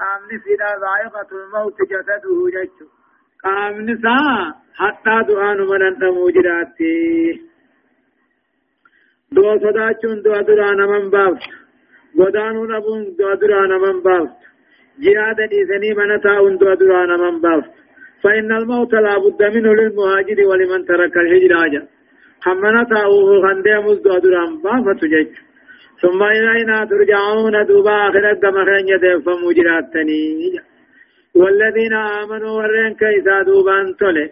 قامني سيدا ذائقة الموت جسده جتشو قامني سا حتى دعان من أنت موجداتي دو صداچون دو درانا من بافت godaanuun dhabuun du'a duraa naman baaftu jihaada dhiisanii mana taa'uun du'a duraa naman baaftu فإن الموت لا بد منه للمهاجر ولمن ترك الهجرة حمنا تاؤه خندي مزد أدرام بافت جج ثم إلينا ترجعون دوبا آخرة كما خرن يدف مجراتني والذين آمنوا ورين كيسا دوبان تولي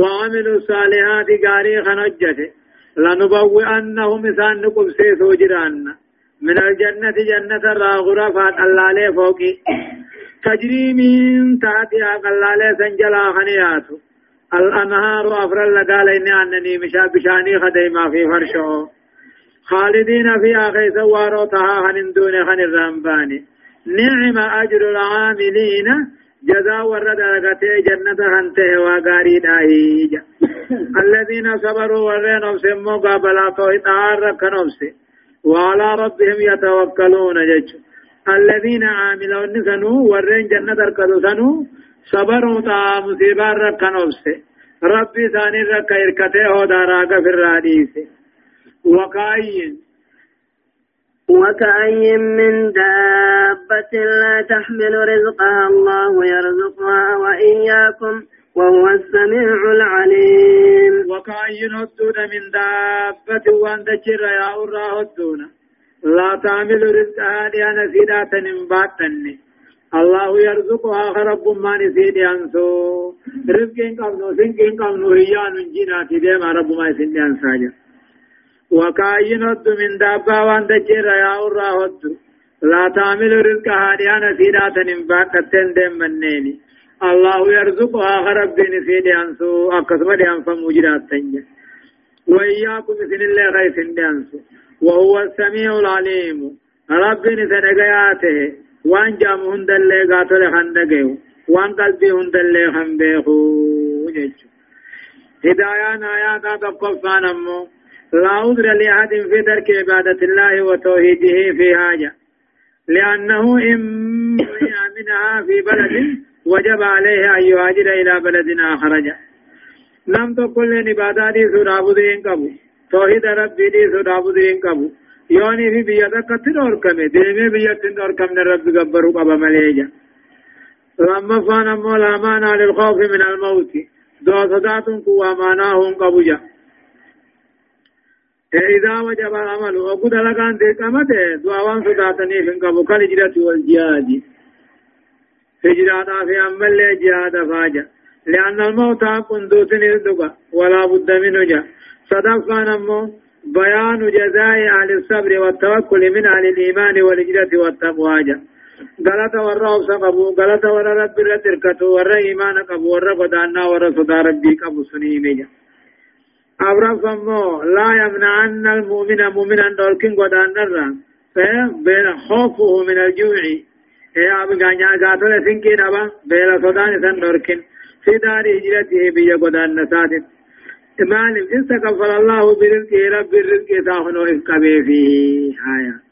وعملوا الصالحات قاري خنجته لنبوئنهم إسان نقب سيسو جرانا من الجنة جنة غرفات اللالي فوقي. تجري من تحتها قلالي سنجلا خنيات. الأنهار أفر لقال إني أنني مشا بشاني خديما في فرشه خالدين فيها خيس واروتها خن دون خن الرمباني نعم أجر العاملين. جزاء ورد لغته جنة هنته وغاري داهيجا الذين صبروا ورين أبسموا قابلا توهي تعارك نفسي وعلى ربهم يتوكلون جج. الذين عاملون سنو ورين جنة اركضوا سنو صبروا تا مصيبا ركن أبسي ربي ثاني رك إركته هو داراك في وكاين وكأي من دابة لا تحمل رزقها الله يرزقها وإياكم وهو السميع العليم. وكأين هدون من دابة وان تجر يا أرى هدون لا تعمل رزقها لأن سيدات نمباتني الله يرزقها رب ما نسيد أنسو رزقين قبنو سنكين قبنو هيان جينا تديم رب ما يسيد أنساجا وكأين هد من دابة وان تجر يا أرى هدون لا تعمل رزقها لأن سيدات نمباتن دم منيني. الله يرزقها غرب بين سيدي أنسو. أكسب دي أنفم وجرات تنجا وإياكم بسن الله غيث أنسو. وهو السميع العليم. رب سنقياته وان جام هند اللي قاتل خندقه وان قلبي هند اللي خنبه هدايان آيات تقفان أمو لا عذر لأحد في ترك عبادة الله وتوحيده في حاجة. لأنه إن منها في بلد وجب عليه أن يهاجر إلى بلد آخر نم تو كل عبادة دي سورة بدين كبو توحيد ربي دي سورة بدين كبو يوني في اور كمه ديمه بيتا اور كم رب گبرو قبا مليجا لما فان مولا مانا للخوف من الموت. دو صدات كو اماناهم قبوجا. إذا وجب العمل وقد لكان دي كمته دعوان صداتني فين قبو كالجرة والجهاد. هجرانا في أمل جهاد فاجأ. لأن الموت قندوس الدقى ولا بد منه جاء. صدقا نمو بيان جزاء أهل الصبر والتوكل من أهل الإيمان والهجرة والتقوى جاء غلط ورا سقبو غلط ورا رتركتو ورا إيمان قبو ورا بدانا ورا صدا ربي قبو سنيمي جاء. أبرا فمو لا يمنعن المؤمن مؤمنا دولكين قدان بين خوفه من الجوع يا أبي غانيا غاتو لسنكي نبا بيلا صدان سن دوركن في دار هجرته بيا قدان نسادت مالم إن تكفل الله برزقه رب الرزق ساخنو إفقبه فيه آية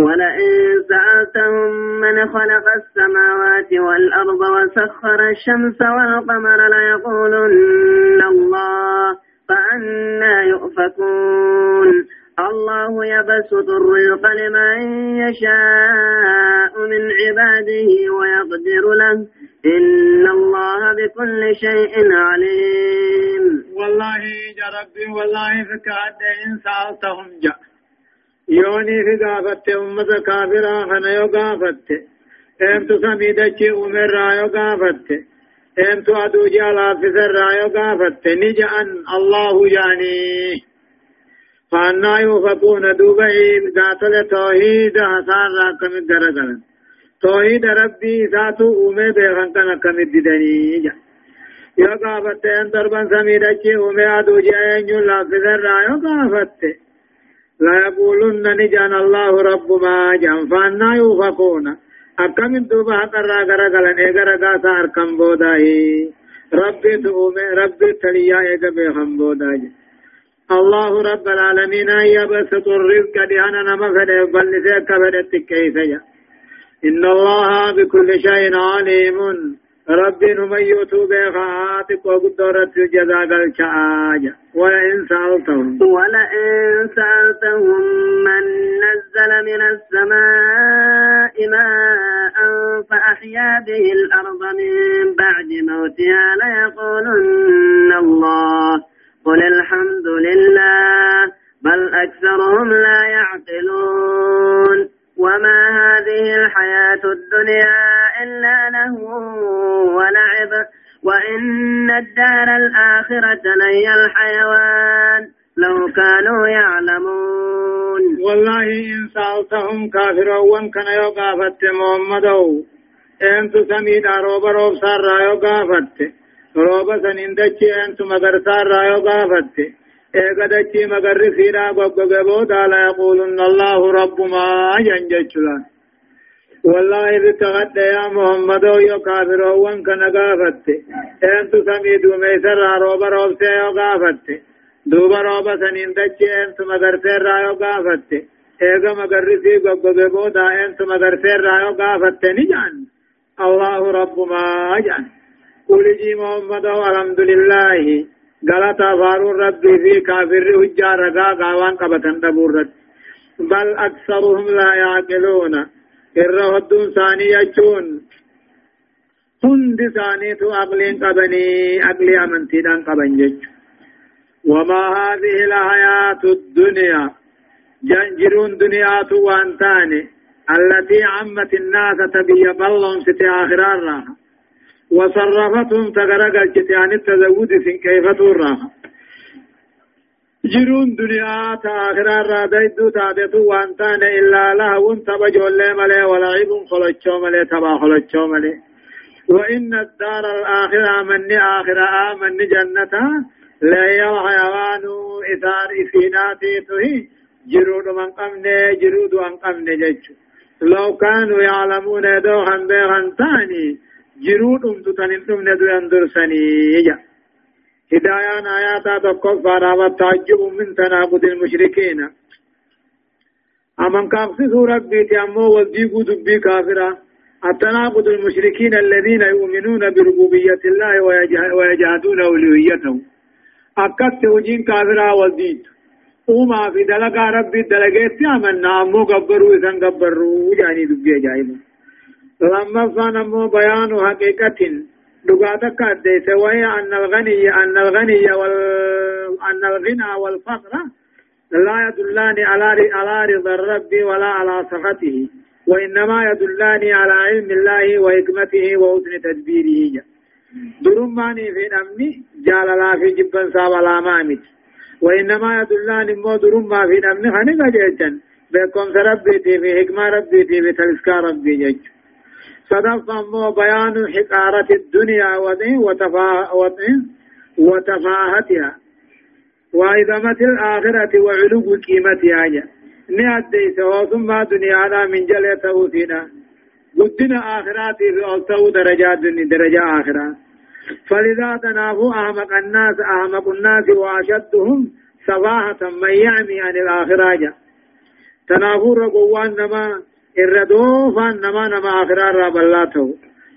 ولئن سألتهم من خلق السماوات والأرض وسخر الشمس والقمر ليقولن الله فأنا يؤفكون. الله يبسط الرزق لمن يشاء من عباده ويقدر له. إن الله بكل شيء عليم. والله يا ربي والله فكاد إن سألتهم جاء. يوني في قافت أمة كافرة خنا يو قافت أمت سميدك أمر رايو قافت أمت أدو جالا في سر رايو قافت نجأن الله يعني فأنا يوفقون دوبئي ذات التوحيد حسان راكم الدرجة توحيد ربي ذات أمي بيغن كان كم الددني يا قافت أن دربان سميدك أمي أدو جاين يلا في ذرا يا قافت لا يقولون نجان الله رب ما جان فأنا يوفقون. أكم دوبا حقرا غرا غلن إغرا غاسا أركم بوداي ربي دومي ربي تليا إغا بيغن بوداي الله رب العالمين يبسط الرزق لأنا نما فده بل سيك فده كيف إن الله بكل شيء عليم. ربي نمن يوتو بخاتك وقدرت جزاء الشعاج ولئن سألتهم. ولئن سألتهم من نزل من السماء ماء فأحيا به الأرض من بعد موتها ليقولن الله. قل الحمد لله بل أكثرهم لا يعقلون. وما هذه الحياة الدنيا إلا له ولعب وإن الدار الآخرة لهي الحيوان لو كانوا يعلمون والله إن سألتهم كافرون كان يقافت محمد أنت سميد روب روب سار يقافت روب سنين دچي أنت مغر سار يقافت إيقا دچي مغر سيرا قبقبودا لا يقولن الله رب ما ينججلان والله بتغد يا محمد يو كافر وان كان غافت انت سميد ميسر روبا روب سي غافت دوبا روبا سنين دچ انت مگر سر رايو غافت ايغا مگر رسي غغغ بودا انت مگر سر رايو غافت ني جان الله رب ما جان قل جي محمد الحمد لله galata afaaruun rabbii fi kaafirri hujjaa ragaa gaawaan qabatan dhabuu irratti. Bal aksaruhum laa yaaqiluuna. Irra hodduun isaanii jechuun hundi isaaniitu aqliin qabanii aqlii amantiidhaan qaban jechu wamaa haadihi lahayaatu duniyaa janjiruun duniyaatu waan taane allatii cammat innaasa tabiyya balloomsite aakiraarraa وصرفتهم تغرق الجتيان التزود في كيف الراحة جرون دنيا تآخرا را ديدو تاتتو وانتان إلا لهو تبجو اللي ملي ولعب خلچو ملي تبا خلچو ملي. وإن الدار الآخرة من آخرة آمن جنة. لا الحيوان إثار إفيناتي تهي جرود من قمن جرود من قمن جيشو لو كانوا يعلمون دوحا بيغا تاني جرود امتتن امتن ندو يندرسني يجا هدايان آيات تقفى والتعجب من تناقض المشركين أمن كافس ربي تأمو والديق دبي كافرة التناقض المشركين الذين يؤمنون بربوبية الله ويجهدون أولويته أكدت وجين كافرة والديد وما في دلقا ربي دلقيت أمنا أمو قبروا إذن قبروا يعني دبي جائبا لما فان بيان حقيقة. دقاتك أديس وهي أن الغني أن الغني وال أن الغنى والفقر لا يدلان على على رضا الرب ولا على سخطه وإنما يدلان على علم الله وحكمته وحسن تدبيره. درماني في أمني جال لا في جبن ساب لا مامت. وإنما يدلان مو درما في أمني خنقا جيجا بكم ربي في حكمة ربي في تلسكا ربي جيجا صدق أمو بيان حقارة الدنيا وتفاهتها. وعظمة الآخرة وعلو قيمتها نأدي ثم دنيا من جل توثينا. قدنا آخراتي في ألتو درجات درجة آخرة. فلذا تنافوا أحمق الناس أحمق الناس وأشدهم سفاهة من يعمي عن الآخرة تنافوا رقوان نما الردوفا نما نما آخرة رابلاته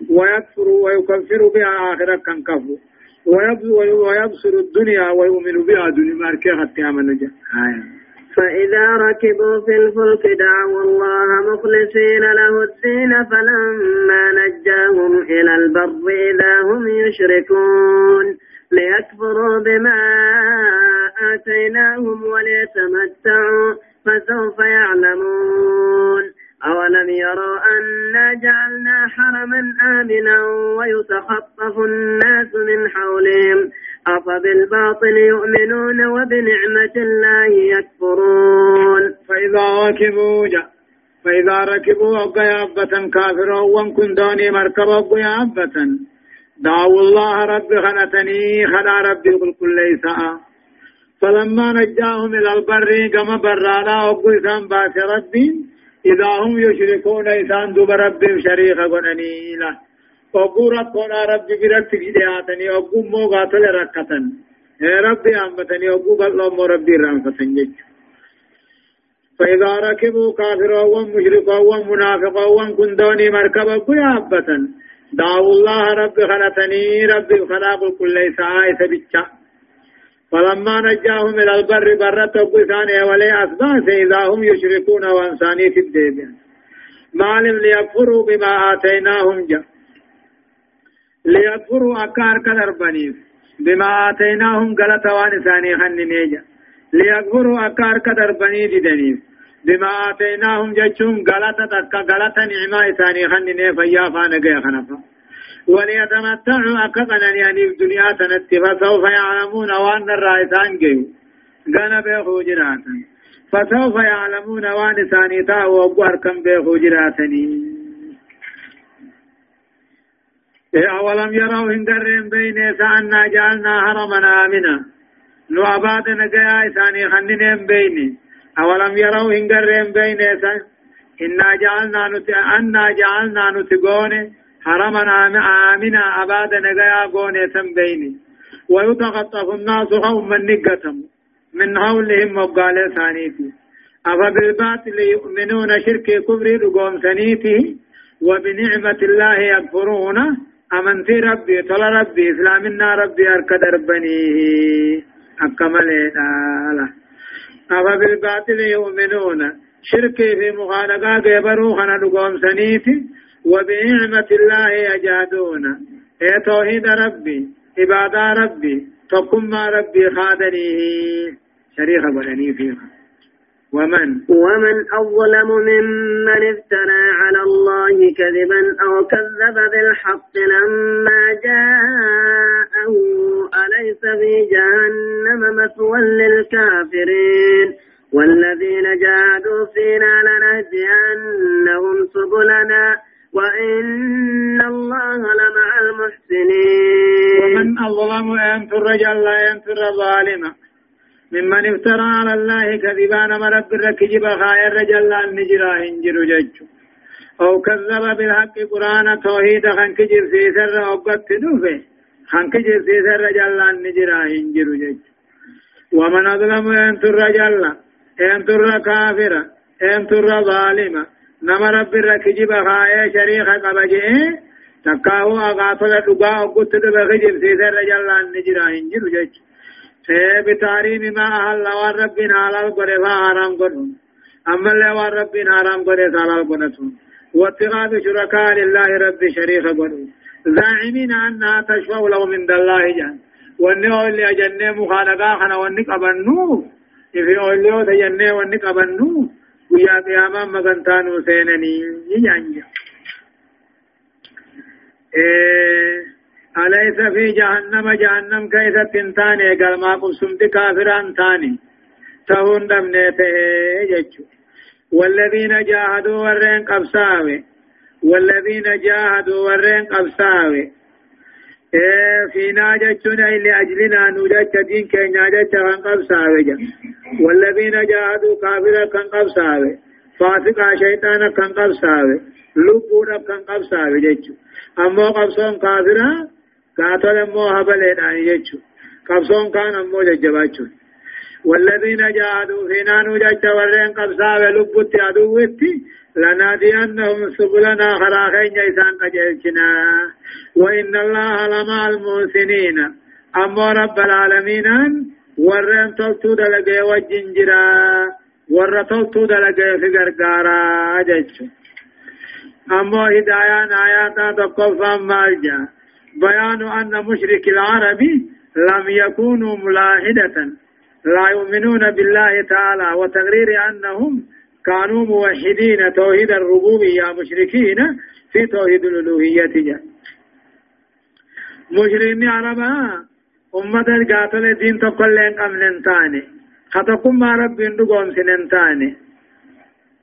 ويكفر ويكفر بها آخرة كان كفر ويبصر الدنيا ويؤمن بها دنيا ماركة حتى آمن آية فإذا ركبوا في الفلك دعوا الله مخلصين له الدين فلما نجاهم إلى البر إذا هم يشركون ليكفروا بما آتيناهم وليتمتعوا فسوف يعلمون أولم يروا أنا جعلنا حرما آمنا ويتخطف الناس من حولهم أفبالباطل يؤمنون وبنعمة الله يكفرون. فإذا ركبوا جاء فإذا ركبوا أبقى أبة كافرا وان كنتوني مركب أبقى أبة. دعوا الله رب خنتني خلا ربي قل كل ليس. فلما نجاهم إلى البر كما برانا أبقى باس ربي. إذا هم يشركون إسان دوب ربهم شريخا قنني له وقو ربنا ربي برت جدياتني وقو مو قاتل ركتن. ربي أمتني وقو بلو مو ربي رانفتن جج. فإذا ركبوا كافرا ومشركا ومنافقا وكندوني مركبا قيابة دعوا الله رب خلتني رب خلاق كل ساعة بيتشا فلما نجاهم إلى البر برت قسان ولي أثبات إذا هم يشركون وانساني في الدنيا معلم ليكفروا بما آتيناهم جاء ليكفروا أكار كدر بنيف بما آتيناهم غلط وان ثاني خننيجا ليكفروا أكار كدر بني دنيف بما آتيناهم جچون غلط تكا غلط نعمة ثاني خنني فيا فانقيا خنفا. وليتمتعوا أكقنا يعني الدنيا تنتي فسوف يعلمون وأن الرائسان جيو غنى بيخو جراتا فسوف يعلمون وأن ثاني تاو وقوار كم بيخو جراتني. أولم يروا هندرين بين أنا جعلنا حرمنا آمنا. نو أباد نجايا إساني خننين بيني. أولم يروا هندرين بين إنا جعلنا نت أنا حرمنا آمنا أباد نجايا قون سن بيني ويتخطف الناس هم من نقتم من حولهم وقال ثانيتي. أفبالباطل يؤمنون شرك كبر لقوم ثنيته وبنعمة الله يكفرون. أمنتي ربي طلع ربي إسلامنا ربي أركد ربني. أكمل لا أفا بالباطل يؤمنون. شركي في مخالقا قبروا خنا سنيتي وبنعمة الله يجادون. إيه توحيد ربي عبادة ربي تقم ربي خادني شريخ بني فيها ومن؟ ومن أظلم ممن افترى على الله كذبا أو كذب بالحق لما جاءه. أليس في جهنم مثوى للكافرين؟ والذين جاهدوا فينا لنهدينهم سبلنا. وإن الله لمع المحسنين. ومن أظلم أنت الرجل لا أنت الظالم. ممن افترى على الله كذبان مرد الركجب خاير رجل النجرا هنجر ججو أو كذب بالحق قرآن توحيد خنكجر في سر أقبت نوفه خنكجر في سر رجل النجرا هنجر ججو ومن أظلم أنت الرجل أنت الركافر أنت الظالم. نما رب الركجب خاير شريخ قبجئ تكاو أغافل دقاء أقبت دبخجر في سر رجل النجرا هنجر ججو بتحريم ما أهل والربنا على القرى فحرام قرن أما اللي والربنا حرام قرى على القرى واتخاذ شركاء لله رب شريك قرن زاعمين أنها تشفع له من الله جان وانه اللي أجنه مخالقا خنا إفي أوليو تجنه وانك أبنو ويا قياما مغنتانو سينني يجانجا إيه أليس في جهنم جهنم كيف تنتاني قال ما قسمت كافران تاني تهون دمنيته يجو والذين جاهدوا ورين قبساوي والذين جاهدوا ورين قبساوي فينا جتنا إلى أجلنا نوجت دين كي ناجت كان قبساوي جا والذين جاهدوا كافرا كان قبساوي فاسقا شيطانا كان قبساوي لبونا كان قبساوي جتشو أما قبسون كافرا قاتل مو هبلين يجو قبصون كان مو ججباچو والذين جاهدوا فينا نجج ورين قبصا ولبت عدوتي لنادينهم سبلنا خراخين جيسان قجلتنا وإن الله لمع المحسنين. أما رب العالمين ورين تلتو دلقي وجنجرا ور تلتو دلقي في غرغارا جيشو أما هدايان آياتا تقفا مالجا بيان أن مشرك العرب لم يكونوا ملاحدة. لا يؤمنون بالله تعالى وتقرير أنهم كانوا موحدين توحيد الربوبية مشركين في توحيد الألوهية. مشركين عربا أمة القاتل دين تقلين قمن تاني خطقم ما رب يندقون سنن تاني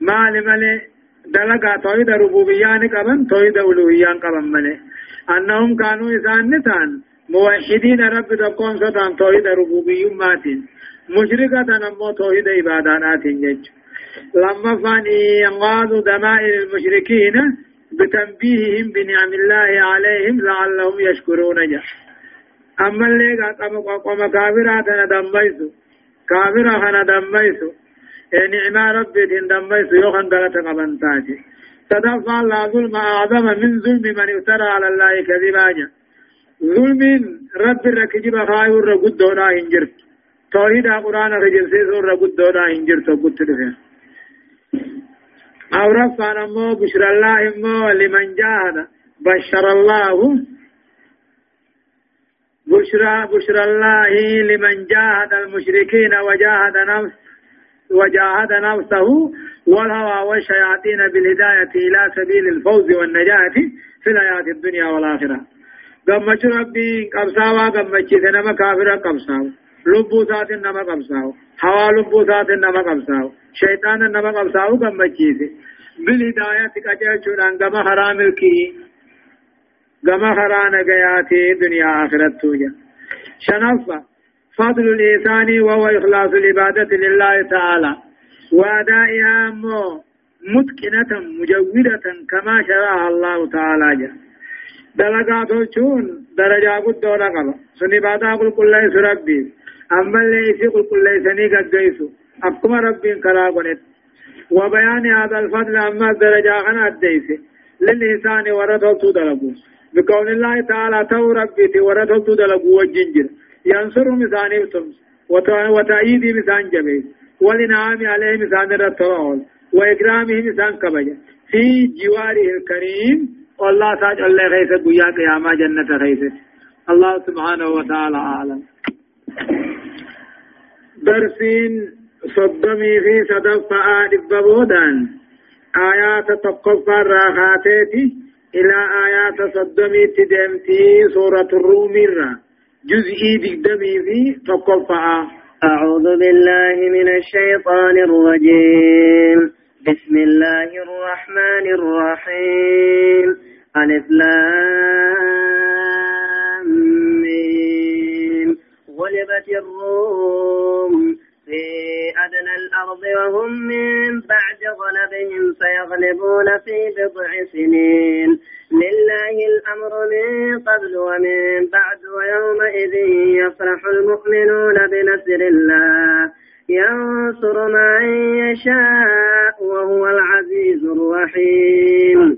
ما لملي دلقا توحيد الربوبية قبن توحيد الألوهية قبن ملي. أنهم كانوا إسان موحدين رب تقوم ستان توحيد ربوبي ماتين. مشركة نمو توحيد عبادات جج لما فاني ينقاذ دمائر المشركين بتنبيههم بنعم الله عليهم لعلهم يشكرون جا أما اللي قام كافرات ندميسو كافرة ندميسو نعمة ربي تندميس يوخن غلط قبنتاتي تدفع لا ظلم أعظم من ظلم من افترى على الله كذبا ظلم رب الركجب خايو الرقود دونا هنجرت. توحيد قرآن رجل سيسو الرقود دونا هنجرت. وقود تدفع أو رفع نمو بشر الله إمو لمن جاهد. بشر الله بشرى بشرى الله لمن جاهد المشركين وجاهد نفس وجاهد نفسه والهوى والشياطين بالهداية إلى سبيل الفوز والنجاة في الحياة الدنيا والآخرة. قمت ربي قبساوا قمت نما كافر قبساوا. لبو سات نما هوا لبو سات نما شيطان نما قبساوا قمت بالهداية كجل شران قم حرام الكي قم حران قياتي دنيا آخرة توجه شنفة فضل الإنسان وهو إخلاص العبادة لله تعالى وأدائها متقنة مجودة كما شرعها الله تعالى جل دلقا تلچون درجا قد دولا قبا سنی بادا قل قل ليس ربي أما اللي قل قل ليسني قد قيسو أبكما ربي كلا قنت وبيان هذا الفضل أما درجا غنا الديسي للإنسان ورثه تدلقو بقول الله تعالى تو ربي ورثه تدلقو والجنجر ينصر مساني بتمس وتأييد مسان جبه والإنعام عليه مسان رتوال وإكرامه مسان كبجة في جواره الكريم والله تاج الله خيسة قيا قياما جنة خيسة الله سبحانه وتعالى أعلم درسين صدمي في صدف فآد ببودان آيات تقفى الراخاتيتي إلى آيات صدمي تدمتي سورة الروم جزئي دقدمي في تقفى أعوذ بالله من الشيطان الرجيم بسم الله الرحمن الرحيم ألف لام غلبت الروم في أدنى الأرض وهم من بعد غلبهم سيغلبون في بضع سنين. لله الأمر من قبل ومن بعد ويومئذ يفرح المؤمنون بنصر الله. ينصر من يشاء وهو العزيز الرحيم.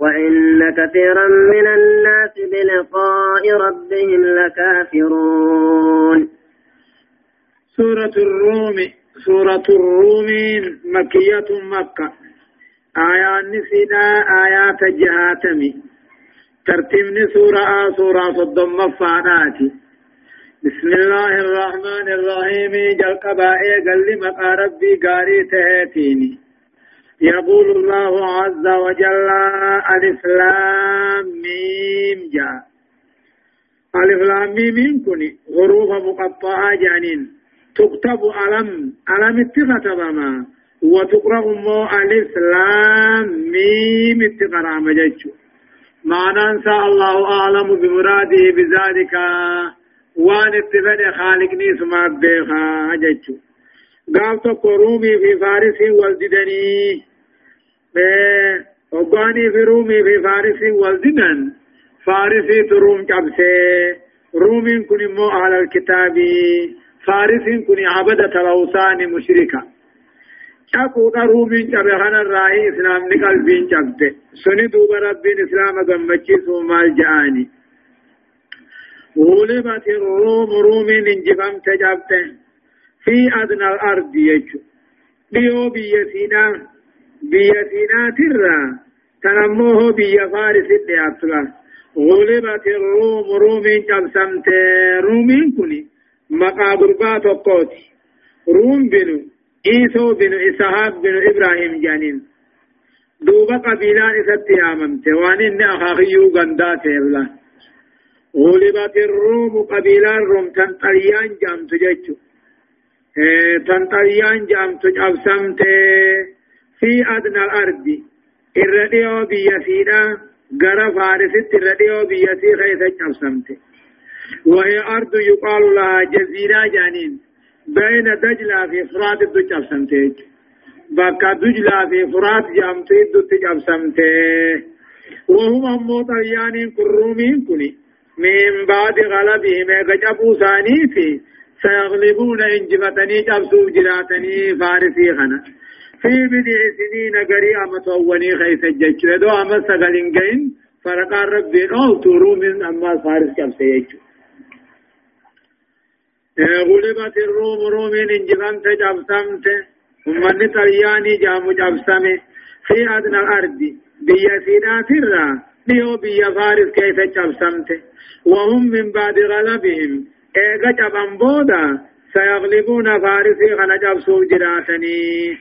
وإن كثيرا من الناس بلقاء ربهم لكافرون. سورة الروم سورة الروم مكية مكة. آيات نسينا آيات جهاتمي. ترتيب سورة سورة صدم مفاناتي بسم الله الرحمن الرحيم. جل قبائي قل لي ربي قاري تهتيني. يقول الله عز وجل ألف لام ميم جاء ألف لام ميم كني. غروف مقطعة جانين. تكتب ألم. ألم اتخذ ما وتقرأ مو ألف لام ميم اتقرأ مججو معنى أنسى الله أعلم بمراده بذلك. وان اتفاد خالقني سمع بيخا ججو قال تقرومي في فارس والددني وقاني في رومي في فارس والددن فارسي تروم كبسي رومي كن مو على الكتاب فارس كن عبدة الأوثان مشركة. شاكونا رومي كبهنا الرأي إسلام نقل بين كبت سني دوب ربين إسلام قمتشي سومال جآني. غلبت الروم رومي ننجفم تجابته في أدنى الأرض يجو ديو بيسينا بيسينا ترى تنموه بي فارس الدياتلا غلبت الروم رومين قبسمت رومين كني مقابر بات قوتي روم بنو إيسو بنو إسحاق بنو إبراهيم جانين دوبا قبيلان إساتي آممت وانين أخاخيو غندات يبلا غلبت الروم قبيلان روم تنطريان جامت جيتشو تنطيان جامت أبسمت في أدنى الأرض الرديو بيسينا غرا فارست الرديو بيسي خيث أبسمت وهي أرض يقال لها جزيرة جانين بين دجلة في فرات الدج أبسمت بكا دجلة في فرات جامت الدج أبسمت وهم أمو طيان كرومين كني من بعد غلبهم قجبوا ثاني سيغلبون إنجبتني جبسوا جراتني فارسي خنا. في بدع سنين قريئة متووني خيس الجيش دو أما سغلين جين فرقا ربي أو تورو من أما فارس جبسي يجو. غلبت الروم رومين إنجبنت جبسمت. ومن طلياني جامو جبسمه في أدنى الأرض بيا سينات الرا ليو بيا فارس كيف جبسمت. وهم من بعد غلبهم. ايغا جبن بودا سيغلبون فارسي خنا جبسو جراتني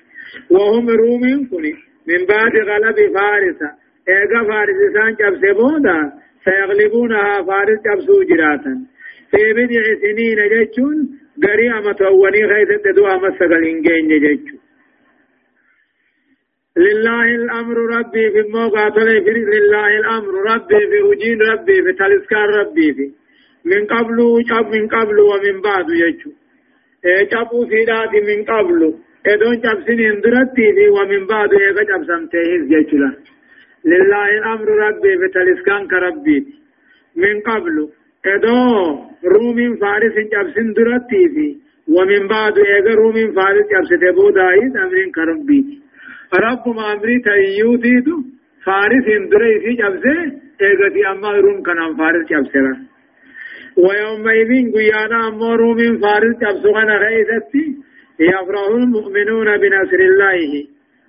وهم رومين كني من بعد غلب فارس ايغا فارس سان جبسي بودا سيغلبونها فارس جبسو جراتن في بدع سنين جتشون غري امتوني خيث تدو امسغلين جين جتشون لله الامر ربي في الموقع لله الامر ربي في وجين ربي في تلسكار ربي في من قبل جاب من قبل ومن بعد يجو جابو سيدات من قبل ادون جاب سنين درتي في ومن بعد يجا جاب سمته يجلا لله الامر ربي بتلسكان كربي من قبل ادو روم فارس جاب سن درتي في ومن بعد يجا روم فارس جاب ستبو دايد امرين كربي رب ما امري تيوتيدو فارس اندري في جاب سي ايغتي اما روم كان فارس جاب سيرا ويومئذ قيانا أمور من فارس تبسغنا غيثتي يفرح المؤمنون بنصر الله.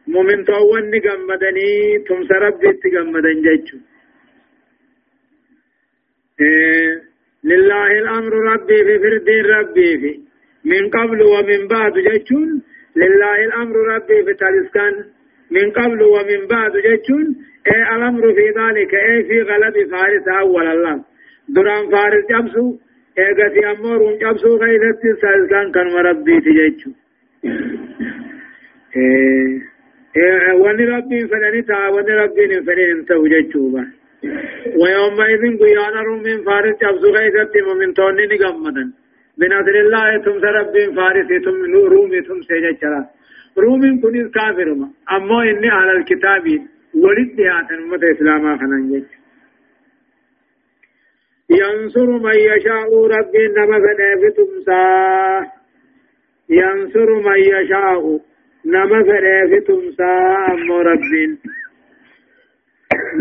مؤمن توان نقمدني تم سرب جت قمدن جيتشو. إيه لله الأمر ربي في فرد ربي في. من قبل ومن بعد جيتشون لله الأمر ربي في تالسكان من قبل ومن بعد جيتشون إيه الأمر في ذلك إيه في غلب فارس أول الله. دران فارس جبسو ايغتي امورون جبسو غيرتي سالسان كان مربي تجيچو إيه إيه وني ربي فنني تا وني ربي فنني انت وجيچو ويومئذ قيانا من فارس جبسو غيرتي ومن توني نغمدن بنظر الله ثم رب فارس ثم رومي ثم سيجچرا رومي كن كافر اما اني على الكتاب ولد هاتن امه اسلاما خنان جيچو ينصر من يشاء رب نما فدي تمسا. ينصر من يشاء نما فدي تمسا أم رب.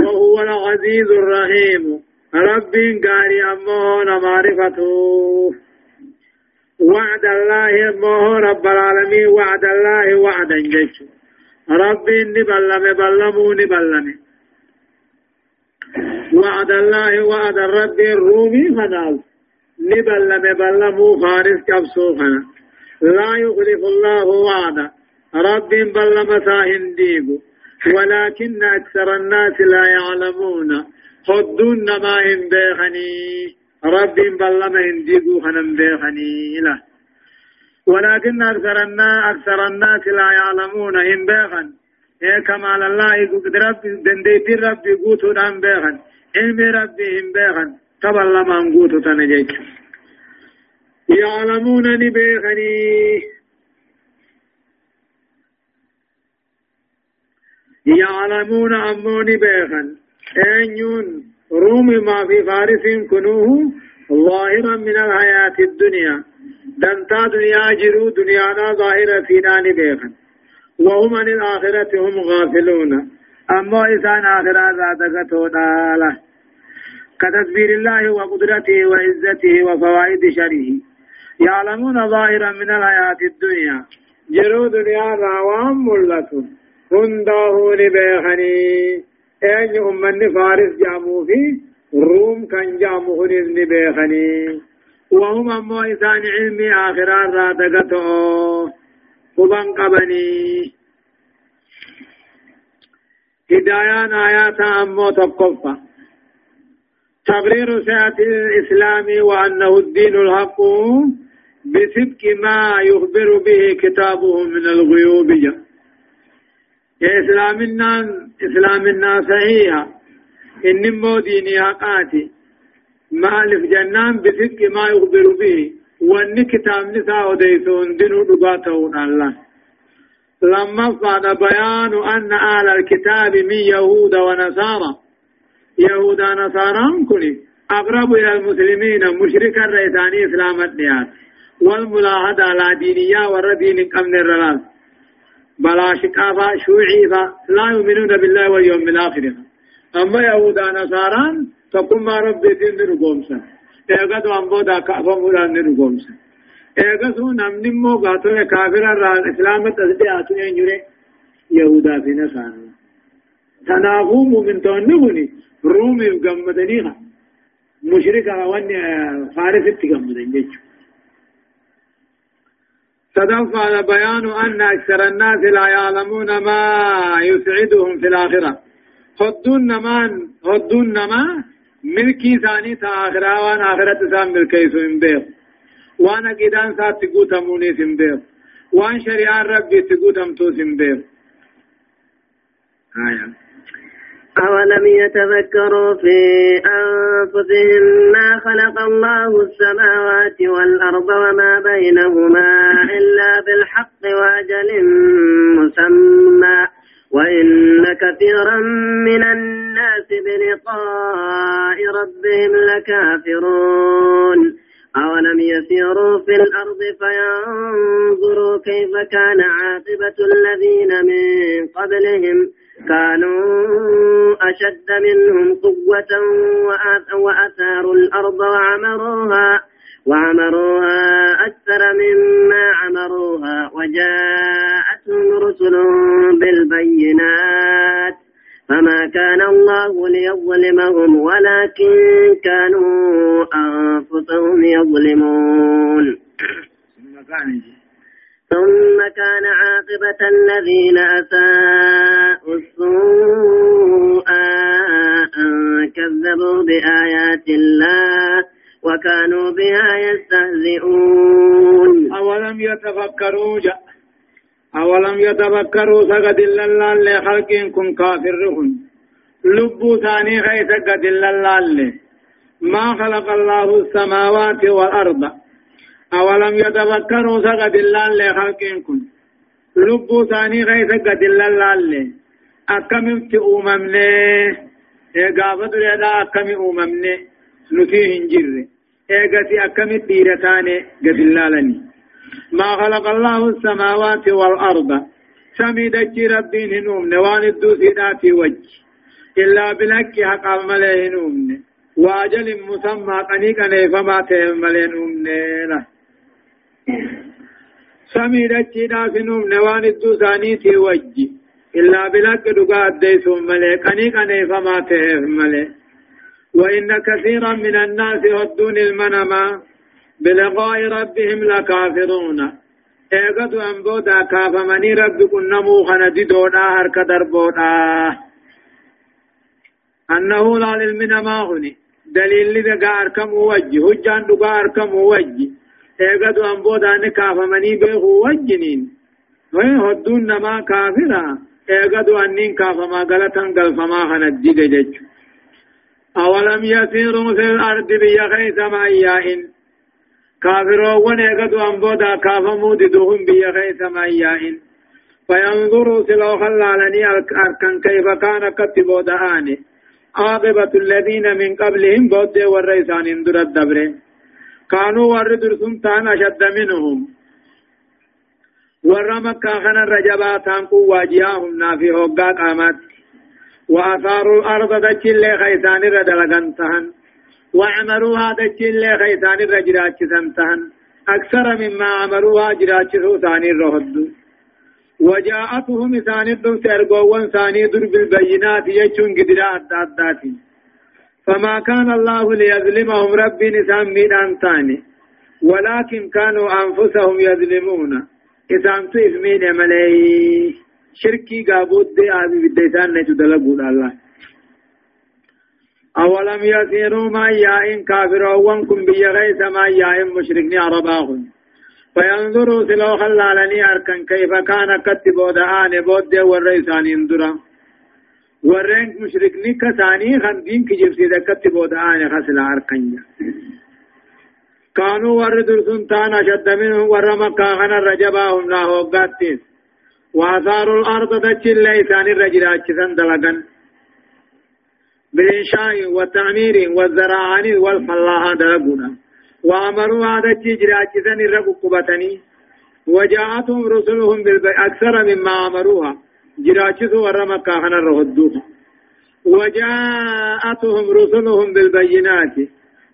وهو العزيز الرحيم. رب قاري أمه معرفته وعد الله أمه رب العالمين. وعد الله وعدا جيش. رب نبلم بلمو نبلم وعد الله وعد الرب الرومي فنال نبلم بلمو فارس كبسو فنا لا يخلف الله وعده رب بلم ساهن ديبو ولكن أكثر الناس لا يعلمون. خدون ما هم بيخني. رب بلم هنديبو خنم بيخني ولكن أكثر الناس لا يعلمون هم بيخن. إيه كمال الله قدرت دنديت رب قوتو دام بيخن علم ربهم بيخن تبا لما انقوتو تنجيك يعلمون نبيخني يعلمون أمون بيخن أن روم ما في فارس كنوه ظاهرا من الحياة الدنيا دنتا دنيا جرو دنيانا ظاهرة فينا نبيخن وهم عن الآخرة هم غافلون. أما إسان آخرة ذاتك تودالا كتدبير الله وقدرته وعزته وفوائد شره. يعلمون ظاهرا من الحياة الدنيا. جرو دنيا راوام ملة هنده نبيخني أين أمن فارس جامو في؟ روم كان جامو نبيخني وهم أما إسان علمي آخرة ذاتك تو قبان قبني هدايان آيات أمو تقفى تبرير سعة الإسلام وأنه الدين الحق بصدق ما يخبر به كتابه من الغيوب جاء إسلامنا إسلامنا صحيحة إن مودين ياقاتي مالف جنان بصدق ما يخبر به وأن كتاب نساء وديسون دينو دقاتهون الله لما فعل بيان أن أهل الكتاب من يهود ونصارى يهود ونصارى كلي أقرب إلى المسلمين مشركا رئيساني إسلام الديار والملاحظة على دينية والردين قمن الرلال بلا شقافة شوعيفة لا يؤمنون بالله واليوم الآخر أما يهود ونصارى ما ربي دين نرقومسا إيقظ وانبودا كأفا مران نرقومسا إيقظ نمني مو قاتل كافر الرال إسلام التسبيعات ينجري يهودا في نصارى تناغو مؤمن تونغني رومي وقمدنيها مشركة وان فارس اتقمدن جيجو صدق على بيان أن أكثر الناس لا يعلمون ما يسعدهم في الآخرة هدون نمان هدون نما ملكي ثاني تا آخرة وان آخرة سام ملكي سوين بيو وأنا قدان سات تقوت أموني سين بيو وان شريعان ربي تقوت أمتو سين بيو آية أولم يتفكروا في أنفسهم ما خلق الله السماوات والأرض وما بينهما إلا بالحق وأجل مسمى. وإن كثيرا من الناس بلقاء ربهم لكافرون. أولم يسيروا في الأرض فينظروا كيف كان عاقبة الذين من قبلهم. كانوا أشد منهم قوة وأثاروا الأرض وعمروها. وعمروها أكثر مما عمروها وجاءتهم رسل بالبينات. فما كان الله ليظلمهم ولكن كانوا أنفسهم يظلمون. ثم كان عاقبة الذين أساءوا السوء أن كذبوا بآيات الله. وكانوا بها يستهزئون. أولم يتفكروا جاء أولم يتفكروا سقد الله لخلق كن كافرهم. لبوا ثاني غيث قد الله ما خلق الله السماوات والأرض. أولم يتفكروا سقد الله لخلقين كن. لبو ثاني غيث قد الله أكم أممني إيقافة لدى أكم أممني نتيه انجر إيقاتي أكم الديرتاني قد الله لني ما خلق الله السماوات والأرض. سميد ربين هنوم نوان الدوسيدات وجه. إلا بلك حق المليه هنوم واجل مسمى قنيقا فما تهم مليه هنوم سمي دچيدا فينوم نوان الدو ثانيتي وجي إلا بلك دقاء ديسهم ملي قني قني فما تهف ملي وإن كثيرا من الناس هدون المنما بلقاء ربهم لكافرون. ايغدو انبودا كافمني رب كنمو خندي دودا هرك دربودا. أنه لا للمنما هني دليل لدقاء أركم وجي هجان دقاء أركم وجي ايغدو انبودان كافمني بيخو وجنين. وين هدون نما كافرا. ايغدو أنين كافما غلطان غلفما خنجد جج أولم يسيروا في الأرض بيا خيث ما يائن كافروا ون ايغدو انبودا كافمو ددوهم بيا خيث ما يائن فينظروا سلو خلالني أركن كيف كان كتبوا دعاني عاقبة الذين من قبلهم بود والرئيسان اندر الدبرين كانوا ورد رسم تان أشد منهم. ور مكة خنا الرجبات تنقوا واجياهم نافي هقا قامت. وأثاروا الأرض دجل خيثان الردلغن تهن. وعمروها دجل خيثان الرجراج تهن أكثر مما عمروها جراج ثاني الرهد. وجاءتهم ثاني الدم ترقوا ثاني در بالبينات يجون قدرات داتاتي فما كان الله ليظلمهم ربي نسان ميدان تاني ولكن كانوا أنفسهم يظلمون. إسان تيف مين ملي. شركي قابود دي آبي بديسان نجو دلقود الله أولم يسيروا ما يائن كافرون كن بيغيث ما يائن مشركني عرباهم فينظروا سلو خلالني أركن كيف كان كتب ودعاني بود والرئيسان يندرا ورين مشركني كثاني خندين كجيب سيدا كتب ودعاني خسل أركن كانوا ورد سنتان أشد منهم ورمكا غنى الرجباهم لا هوقاتين وآثار الأرض تجل ليسان الرجلات دلقا بالإنشاء والتعمير والزراعة والفلاحة دلقنا وأمروا هذا الجراج الرب قبتني. وجاءتهم رسلهم أكثر مما أمروها. جراجسوا ورمكا خنا الرهدوها وجاءتهم رسلهم بالبينات.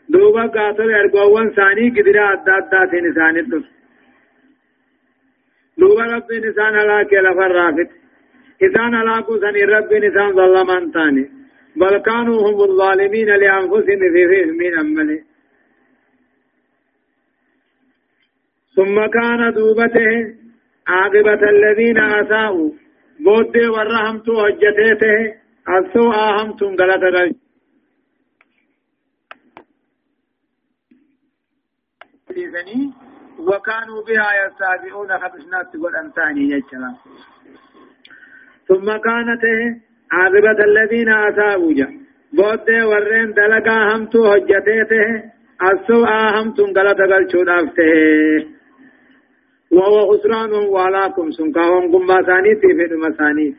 دوبا قاتل ارغوان ثاني قدرا أدى أدى ثاني الدفع دوبا رب نسان هلاك لفر رافت إسان هلاكو سني رب نسان ظلمان تاني بل كانوا هم الظالمين لأنفسهم في فهم أمله ثم كان دوبته عاقبة الذين أساءوا بود ورحمت وجتته أسوء أهمتم غلط وكانوا بها يستهزئون خبشنات تقول أمتاني يجلا ثم كانت عاقبة الذين أساءوا جا. بود ورين دلقا همتو هجتته أسوء همتم غلط غلچو دافته. وهو خسران وعلاكم سنكاهم قم في مساني.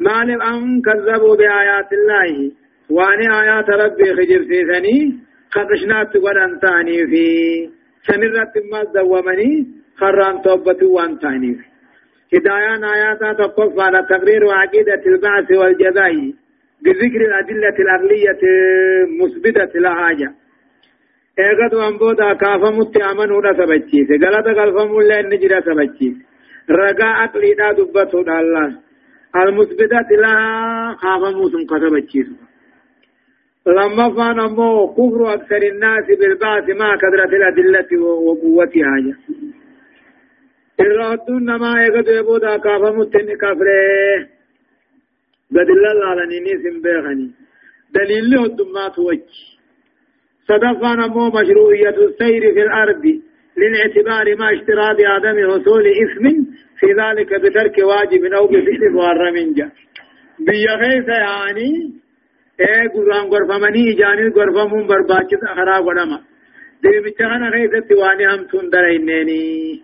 مالم أن كذبوا بآيات الله. واني آيات ربي خجر في ثني خدشنات ودن ثاني في. سنرت ما دومني خران توبة وان ثاني في هدايان آيات تقف على تقرير وعقيدة البعث والجزاء بذكر الأدلة الأغلية مثبتة لحاجة ايغد وان بودا كافمت امنو دا سبچيس غلط قلفم الله نجرا سبچيس رغا عقلي دا دبتو دا الله المثبتات لها خافمو سن كسبچيس لما فان امو كفر أكثر الناس بالبعث ما كثرة الأدلة وقوتها. الرادون نما ايغد بودا كافمت كفره قد الله لعنيني سنبيغني دليل له الدمات وجه صدفا نمو مشروعية السير في الأرض للاعتبار ما اشتراط عدم حصول إثم في ذلك بترك واجب أو بفعل محرم بيا خيس يعني إيه قرآن غرفمني إجاني غرفمون برباچت أخرا غرما دي بچخنا خيس تواني هم تندر إنني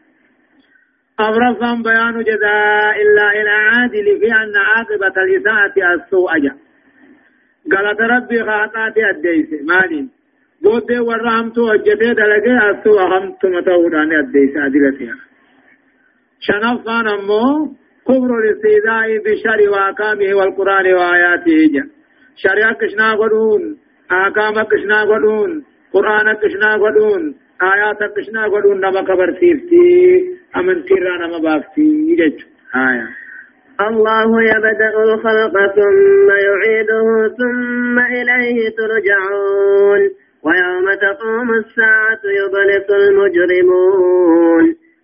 أمرفا بيان جزاء الله العادل في أن عاقبة الإساءة السوء جاء قالت ربي خاطاتي الديس مالين بود ورحمتو وجته دلقه أسو أهمت متودان أديس أدلتها شنفان أمو كبر الاستيذاء بشر وأقامه والقرآن وآياته جا شريعة كشنا قدون أحكام كشنا قدون قرآن كشنا قدون آيات كشنا قدون نما كبر سيفتي أمن تيرا نما بافتي يجج آية. الله يبدأ الخلق ثم يعيده ثم إليه ترجعون. ويوم تقوم الساعة يبلس المجرمون.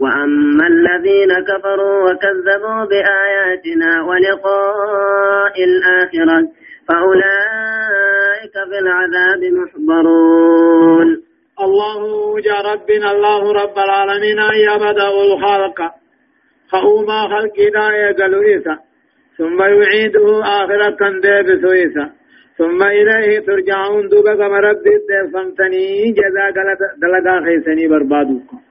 وأما الذين كفروا وكذبوا بآياتنا ولقاء الآخرة فأولئك في العذاب محضرون. الله جا ربنا الله رب العالمين يبدأ الخلق. فهما خلقنا يقلوا إيسا. ثم يعيده آخرة كان ديبسو ثم إليه ترجعون دوبا كما رب فمتني جزا دلقا خيسني بربادوك